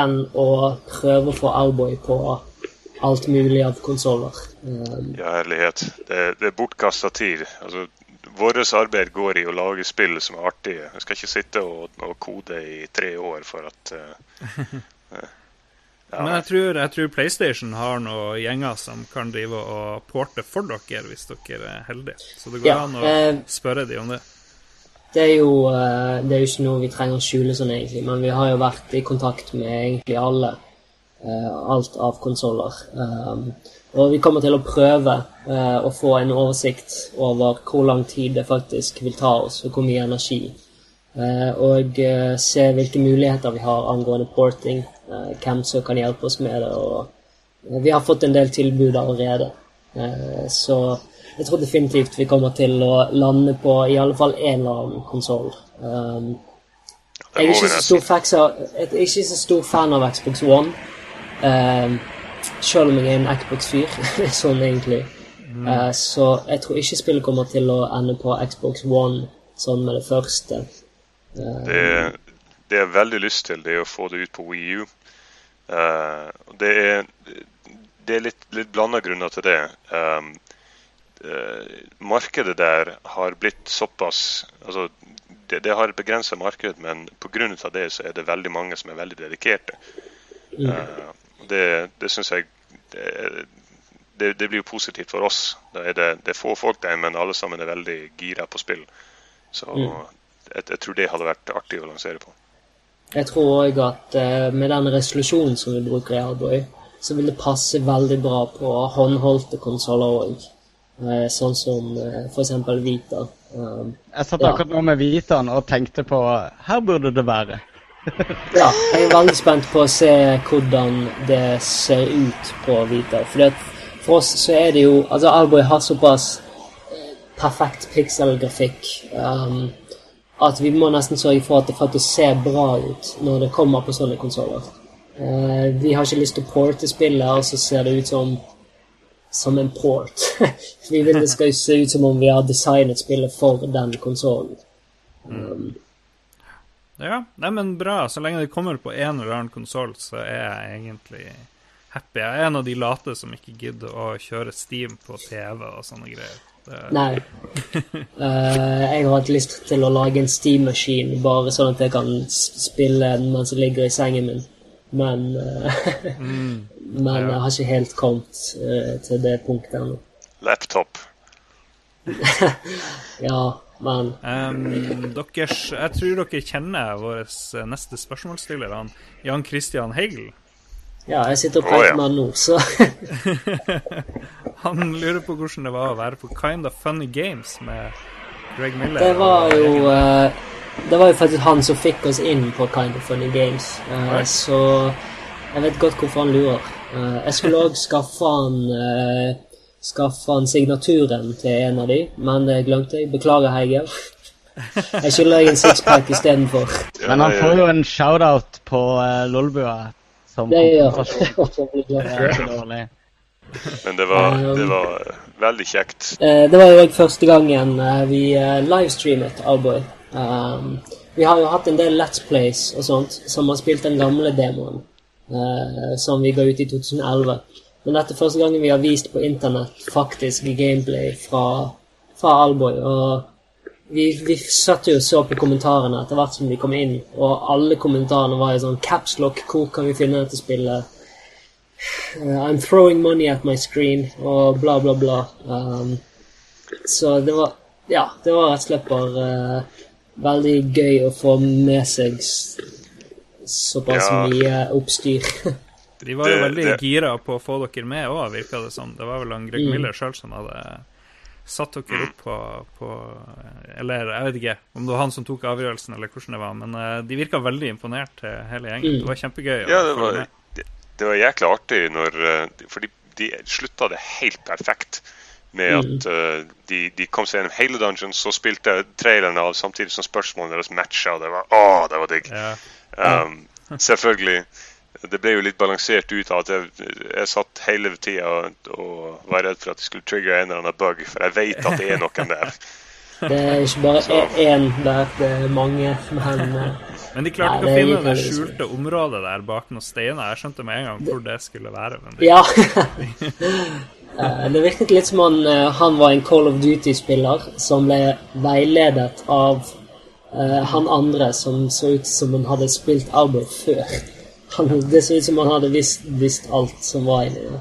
[SPEAKER 4] enn å prøve å få Alboy på alt mulig av konsoller. Eh.
[SPEAKER 3] Ja, herlighet. Det, det er bortkasta tid. Altså, Vårt arbeid går i å lage spill som er artige. Jeg skal ikke sitte og, og kode i tre år for at uh, ja.
[SPEAKER 1] Men jeg tror, jeg tror PlayStation har noen gjenger som kan drive og porte for dere hvis dere er heldige. Så det går
[SPEAKER 4] Ja,
[SPEAKER 1] an å
[SPEAKER 4] eh,
[SPEAKER 1] spørre dem om det.
[SPEAKER 4] Det er, jo, eh, det er jo ikke noe vi trenger å skjule sånn egentlig, men vi har jo vært i kontakt med egentlig alle. eh, alt av konsoller. Og vi kommer til å prøve eh, å få en oversikt over hvor lang tid det faktisk vil ta oss, og hvor mye energi. Eh, og eh, se hvilke muligheter vi har angående porting, eh, hvem som kan hjelpe oss med det. og eh, Vi har fått en del tilbud allerede. Eh, så jeg tror definitivt vi kommer til å lande på i alle fall én eller annen konsoll. Um, jeg er ikke så stor fan av Xbox One. Um, selv om jeg er en Xbox-fyr, sånn egentlig. Eh, så jeg tror ikke spillet kommer til å ende på Xbox One sånn med det første. Uh,
[SPEAKER 3] Det, det jeg har veldig lyst til, det er å få det ut på Wii U. Eh, det er, det er litt, litt blanda grunner til det. Um, uh, markedet der har blitt såpass altså, det, det har et begrensa marked, men pga. det så er det veldig mange som er veldig dedikerte. Eh, det det syns jeg det, det, det blir jo positivt for oss. Da er det, det er få folk der, men alle sammen er veldig gira på spill. Så jeg, jeg tror det hadde vært artig å lansere på.
[SPEAKER 4] Jeg tror òg at eh, med den resolusjonen som vi bruker i Alboy, så vil det passe veldig bra på håndholdte konsoller òg. Eh, sånn som eh, f.eks. Vita.
[SPEAKER 2] Jeg satt akkurat nå med Vitaen og tenkte på Her burde det være.
[SPEAKER 4] Ja, jeg er veldig spent på å se hvordan det ser ut på Vita. Fordi for oss så er det jo Altså, Alboy har såpass eh, perfekt pixel-grafikk um, at vi må nesten sørge for at det faktisk ser bra ut når det kommer på sånne konsoller. Uh, vi har ikke lyst til å porte spillet, og så ser det ut som som en port. vi vil det skal se ut som om vi har designet spillet for den konsollen. Um,
[SPEAKER 1] Ja, nei, men bra. Så lenge det kommer på en eller annen konsoll, så er jeg egentlig happy. Jeg er en av de late som ikke gidder å kjøre Steam på TV og sånne greier. Det,
[SPEAKER 4] Nei. uh, jeg har hatt lyst til å lage en Steam-maskin, bare sånn at jeg kan spille den mens jeg ligger i sengen min. Men eh, Men jeg har ikke helt kommet uh, til det punktet ennå.
[SPEAKER 3] Laptop.
[SPEAKER 4] Ja, men
[SPEAKER 1] um, deres, jeg tror dere kjenner vår neste spørsmålsstiller, han Jan Christian Heigl.
[SPEAKER 4] Ja, jeg sitter og prater
[SPEAKER 3] ja.
[SPEAKER 4] med han nå, så
[SPEAKER 1] Han lurer på hvordan det var å være på Kind of Funny Games med Greg Miller.
[SPEAKER 4] Det var jo eh, Det var jo faktisk han som fikk oss inn på Kind of Funny Games. uh,
[SPEAKER 1] Right.
[SPEAKER 4] Så jeg vet godt hvorfor han lurer. Uh, jeg skulle òg skaffe han eh, Skaffe han signaturen til en av de, men det glemte jeg. Beklager, Heigel. Jeg skylder deg en sixpack istedenfor.
[SPEAKER 2] Men han får jo en shout-out på uh, Lolbua som
[SPEAKER 4] Det gjør. Han.
[SPEAKER 3] Men det var, det var veldig kjekt.
[SPEAKER 4] Eh, Det var jo òg første gangen eh, vi eh, livestreamet Alboy. Um, vi har jo hatt en del Let's Plays og sånt som har spilt den gamle demoen uh, som vi ga ut i 2011. Men dette er første gangen vi har vist på internett faktisk gameplay fra, fra Alboy. Og vi, vi satt jo og så på kommentarene etter hvert som de kom inn, og alle kommentarene var i sånn Capslock, hvor kan vi finne dette spillet? Uh, I'm throwing money at my screen, og bla, bla, bla. Um, så det var Ja, det var rett og slett bare uh, veldig gøy å få med seg såpass
[SPEAKER 3] Ja.
[SPEAKER 4] mye oppstyr.
[SPEAKER 1] De var jo veldig
[SPEAKER 3] det-
[SPEAKER 1] gira på å få dere med òg, virka det som. Det var vel han Greg
[SPEAKER 4] Mm.
[SPEAKER 1] Miller sjøl som hadde satt dere opp på, på Eller jeg vet ikke om det var han som tok avgjørelsen, eller hvordan det var, men eh, de virka veldig imponert, hele gjengen.
[SPEAKER 4] Mm.
[SPEAKER 1] Det var kjempegøy.
[SPEAKER 3] Ja, det var, det, det var jækla artig når eh, For de, de slutta det helt perfekt med at uh, de, de kom seg gjennom hele dungeon, så spilte traileren av samtidig som spørsmålene deres matcha, og det var Å, det var digg!
[SPEAKER 1] Ja.
[SPEAKER 3] Um, selvfølgelig. Det ble jo litt balansert ut av at jeg, jeg satt hele tida og, og var redd for at jeg skulle trigge en eller annen bug, for jeg vet at det er noen der.
[SPEAKER 4] Det er ikke bare
[SPEAKER 3] Så-
[SPEAKER 4] én der, det er mange, men eh,
[SPEAKER 1] Men de klarte ikke å finne det skjulte området der bak noen steiner. Jeg skjønte med en gang hvor det skulle være. Men det...
[SPEAKER 4] Ja. Eh, Det virket litt som han, eh, han var en Call of Duty-spiller som ble veiledet av uh, han andre som så ut som han hadde spilt Arbor før. Han, det så ut som han hadde visst, visst alt som var inni det.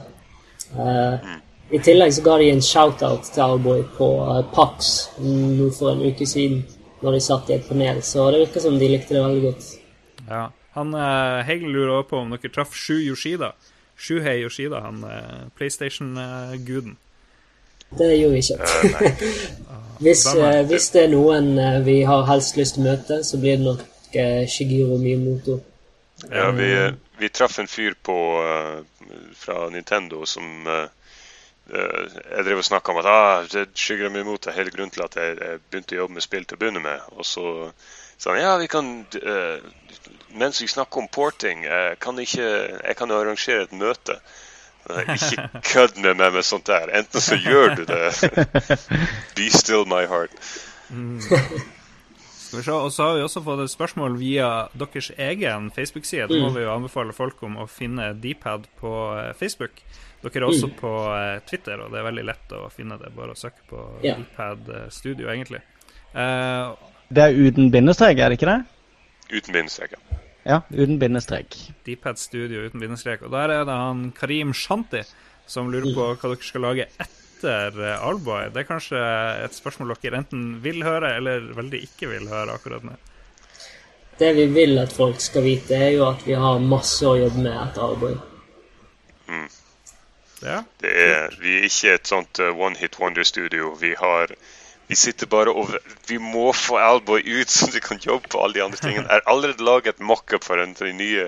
[SPEAKER 4] Uh, I tillegg så ga de en shout-out til Alboy på uh, Pax nå for en uke siden, når de satt i et panel, så det virker som de likte det veldig godt.
[SPEAKER 1] ja. Han uh, Hegel lurer også på om dere traff Shu Yoshida. Shuhei Yoshida, han uh, PlayStation-guden.
[SPEAKER 4] Det gjorde vi ikke. hvis, eh, hvis det er noen eh, vi har helst lyst til å møte, så blir det nok eh, Shigeru Miyamoto.
[SPEAKER 3] Ja, vi, vi traff en fyr på, eh, fra Nintendo som eh, eh, Jeg drev og snakka om at ah, det meg imot er hele grunnen til at jeg, jeg begynte å jobbe med spill til å begynne med. Og så sa han ja, vi kan uh, Mens vi snakker om porting, uh, kan ikke, jeg kan arrangere et møte. Ikke kødd med meg med sånt der. Enten så gjør du det. Be still my heart.
[SPEAKER 1] Skal vi se, Og så har vi også fått et spørsmål via deres egen Facebook-side. Da må vi jo anbefale folk om å finne Dpad på eh, Facebook. Dere er også på eh, Twitter, og det er veldig lett å finne det. Bare å søke på
[SPEAKER 4] Ja.
[SPEAKER 1] Dpad eh, Studio, egentlig. Uh,
[SPEAKER 2] Det er uten bindestrek, er det ikke det?
[SPEAKER 3] Uten bindestrek. ja.
[SPEAKER 2] Ja, uten bindestrek.
[SPEAKER 1] Dpad Studio uten bindestrek. Og der er det han Karim Shanti som lurer på hva dere skal lage etter eh, Alboy? Det er kanskje et spørsmål dere enten vil høre eller veldig ikke vil høre akkurat nå.
[SPEAKER 4] Det vi vil at folk skal vite, er jo at vi har masse å jobbe med etter Alboy.
[SPEAKER 1] Ja.
[SPEAKER 3] Det er, vi er ikke et sånt uh, one hit wonder-studio. Vi har vi sitter bare og Vi må få Alboy ut, så vi kan jobbe på alle de andre tingene. Jeg har allerede laget mockup for en av de nye,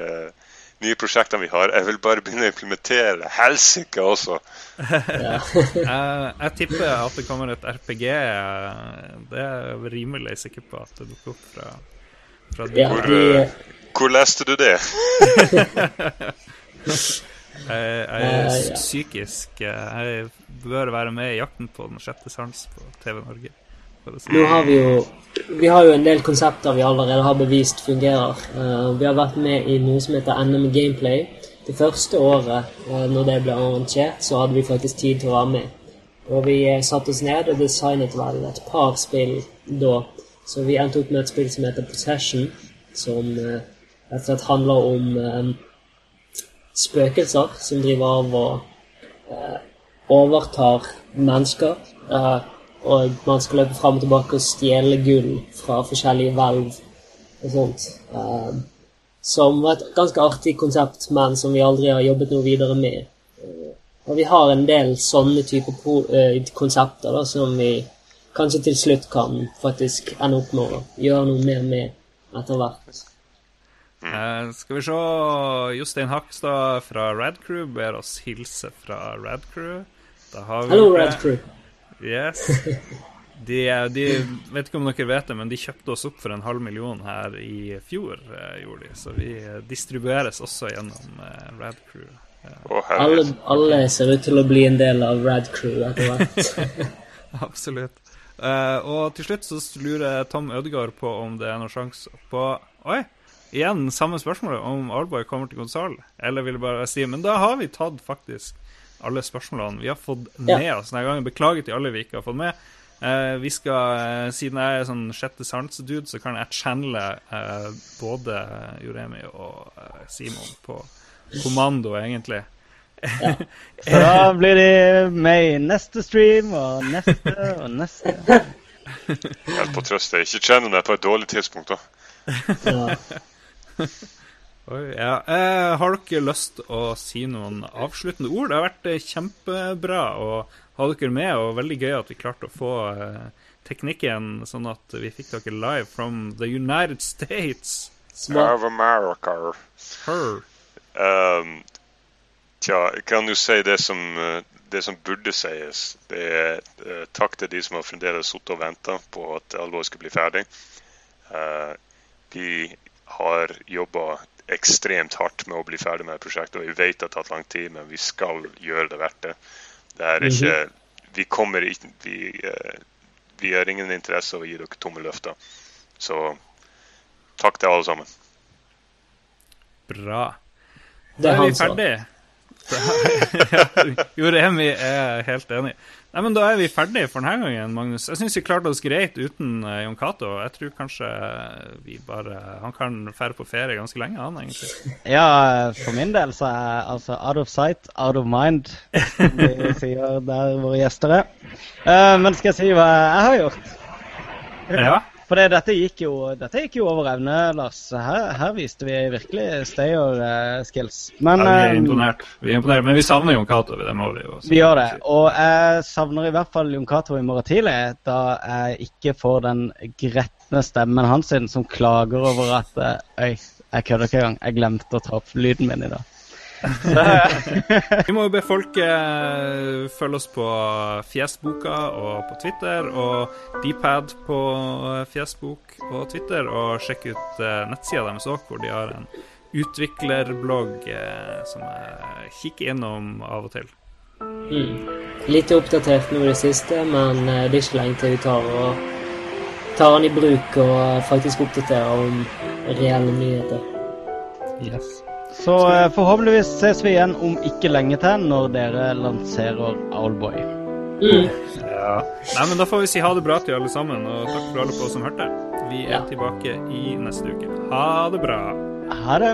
[SPEAKER 3] nye prosjektene vi har. Jeg vil bare begynne å implementere helsike også.
[SPEAKER 1] Jeg, jeg tipper at det kommer et RPG. Det er jeg rimelig sikker på at det dukker opp fra, fra
[SPEAKER 4] ja,
[SPEAKER 3] Hvor,
[SPEAKER 4] de,
[SPEAKER 3] eh, hvor leste du det?
[SPEAKER 1] Jeg, jeg er
[SPEAKER 4] Eh,
[SPEAKER 1] psykisk eh, Jeg bør være med i Jakten på den sjette sans på TV Norge.
[SPEAKER 4] Nå har vi jo Vi har jo en del konsepter vi allerede har bevist fungerer. Uh, vi har vært med i noe som heter NM Gameplay. Det første året uh, når det ble arrangert, så hadde vi faktisk tid til å være med. Og vi eh, satte oss ned og designet vel et par spill da. Så vi endte opp med et spill som heter Possession, som rett og slett handler om spøkelser som driver av og overtar mennesker. eh, og man skal løpe fram og tilbake og stjele gull fra forskjellige hvelv og sånt. Um, som var et ganske artig konsept, men som vi aldri har jobbet noe videre med. Eh, og vi har en del sånne typer eh, konsepter da, som vi kanskje til slutt kan faktisk ende opp med å gjøre noe mer med etter hvert.
[SPEAKER 1] Uh, skal vi se Jostein Hakstad fra Radcrew ber oss hilse fra Radcrew. Da har vi
[SPEAKER 4] Hallo,
[SPEAKER 1] Radcrew. det.
[SPEAKER 4] Red Crew.
[SPEAKER 1] Yes. De, de vet ikke om dere vet det, men de kjøpte oss opp for en halv million her i fjor, eh, gjorde de. Så vi eh, distribueres også gjennom eh, Radcrew.
[SPEAKER 3] Å,
[SPEAKER 4] Alle,
[SPEAKER 3] herregud.
[SPEAKER 4] alle ser ut til å bli en del av Red Crew etter hvert.
[SPEAKER 1] Absolutt. Eh, og til slutt så lurer Tom Ødegaard på om det er noen sjanse på Oi! Igjen samme spørsmålet om Alboy kommer til konsollen. Eller vil jeg bare si Men da har vi tatt faktisk alle spørsmålene vi har fått
[SPEAKER 4] Ja.
[SPEAKER 1] med oss denne gangen. Beklager til alle vi ikke har fått med. Eh, vi skal, eh, Siden jeg er sånn sjette sans-dude, så kan jeg channele eh, både Joremi og eh, Simon på kommando, egentlig.
[SPEAKER 2] Så da blir de med i neste stream og neste og neste.
[SPEAKER 3] Hjelp å trøste. Ikke channel meg på et dårlig tidspunkt, da.
[SPEAKER 4] Ja.
[SPEAKER 1] Oi, ja. Eh, har dere lyst å si noen avsluttende ord? Det har vært eh, kjempebra å ha dere med, og veldig gøy at vi klarte å få eh, teknikken sånn at vi fikk dere live from the United States.
[SPEAKER 4] Smart.
[SPEAKER 3] Of America.
[SPEAKER 1] Her.
[SPEAKER 3] Um, tja, jeg kan jo si det som, eh, det som burde sies. Det er uh, takk til de som har fremdeles sittet og venta på at alvoret skal bli ferdig. Uh, vi har jobba ekstremt hardt med å bli ferdig med prosjektet, og vi vet det har tatt lang tid, men vi skal gjøre det verdt det. Det er ikke Vi kommer ikke Vi, eh, vi har ingen interesse av å gi dere tomme løfter. Så takk til alle sammen.
[SPEAKER 1] Bra.
[SPEAKER 4] Det
[SPEAKER 1] Da
[SPEAKER 4] er
[SPEAKER 1] vi
[SPEAKER 4] han
[SPEAKER 1] Jo, Remi er helt enig. Nei, men Da er vi ferdige for denne gangen, Magnus. Jeg syns vi klarte oss greit uten uh, Jon Cato. Jeg tror kanskje vi bare Han kan fære på ferie ganske lenge, han, egentlig.
[SPEAKER 2] Ja, for min del så er altså out of sight, out of mind, som de sier der våre gjester er. Uh, men skal jeg si hva jeg har gjort?
[SPEAKER 1] Ja.
[SPEAKER 2] For det, dette, gikk jo, dette gikk jo over evne, Lars. Her, her viste vi virkelig stayer eh, skills. Men
[SPEAKER 1] Ja, vi er
[SPEAKER 2] eh,
[SPEAKER 1] imponert. Vi er imponert. Men vi savner Jon Cato. Det må vi jo
[SPEAKER 2] vi gjør det. Og jeg savner i hvert fall Jon Cato i morgen tidlig, da jeg ikke får den gretne stemmen hans som klager over at eh, Øy, jeg kødder ikke engang. Jeg glemte å ta opp lyden min i dag.
[SPEAKER 1] Vi må jo be folk eh, følge oss på Fjesboka og på Twitter, og Dpad på eh, Fjesbok og Twitter, og sjekke ut eh, nettsida deres òg, hvor de har en utviklerblogg eh, som jeg kikker innom av og til.
[SPEAKER 4] Mm. Litt oppdatert nå i det siste, men det er ikke lenge til vi tar, og, tar den i bruk og faktisk oppdaterer om reelle nyheter.
[SPEAKER 1] Yes.
[SPEAKER 2] Så eh, forhåpentligvis ses vi igjen om ikke lenge til, når dere lanserer Owlboy.
[SPEAKER 4] Mm.
[SPEAKER 1] Ja. Nei, men Da får vi si ha det bra til alle sammen, og takk for alle på oss som hørte. Vi er
[SPEAKER 4] Ja.
[SPEAKER 1] tilbake i neste uke. Ha det bra.
[SPEAKER 2] Ha det.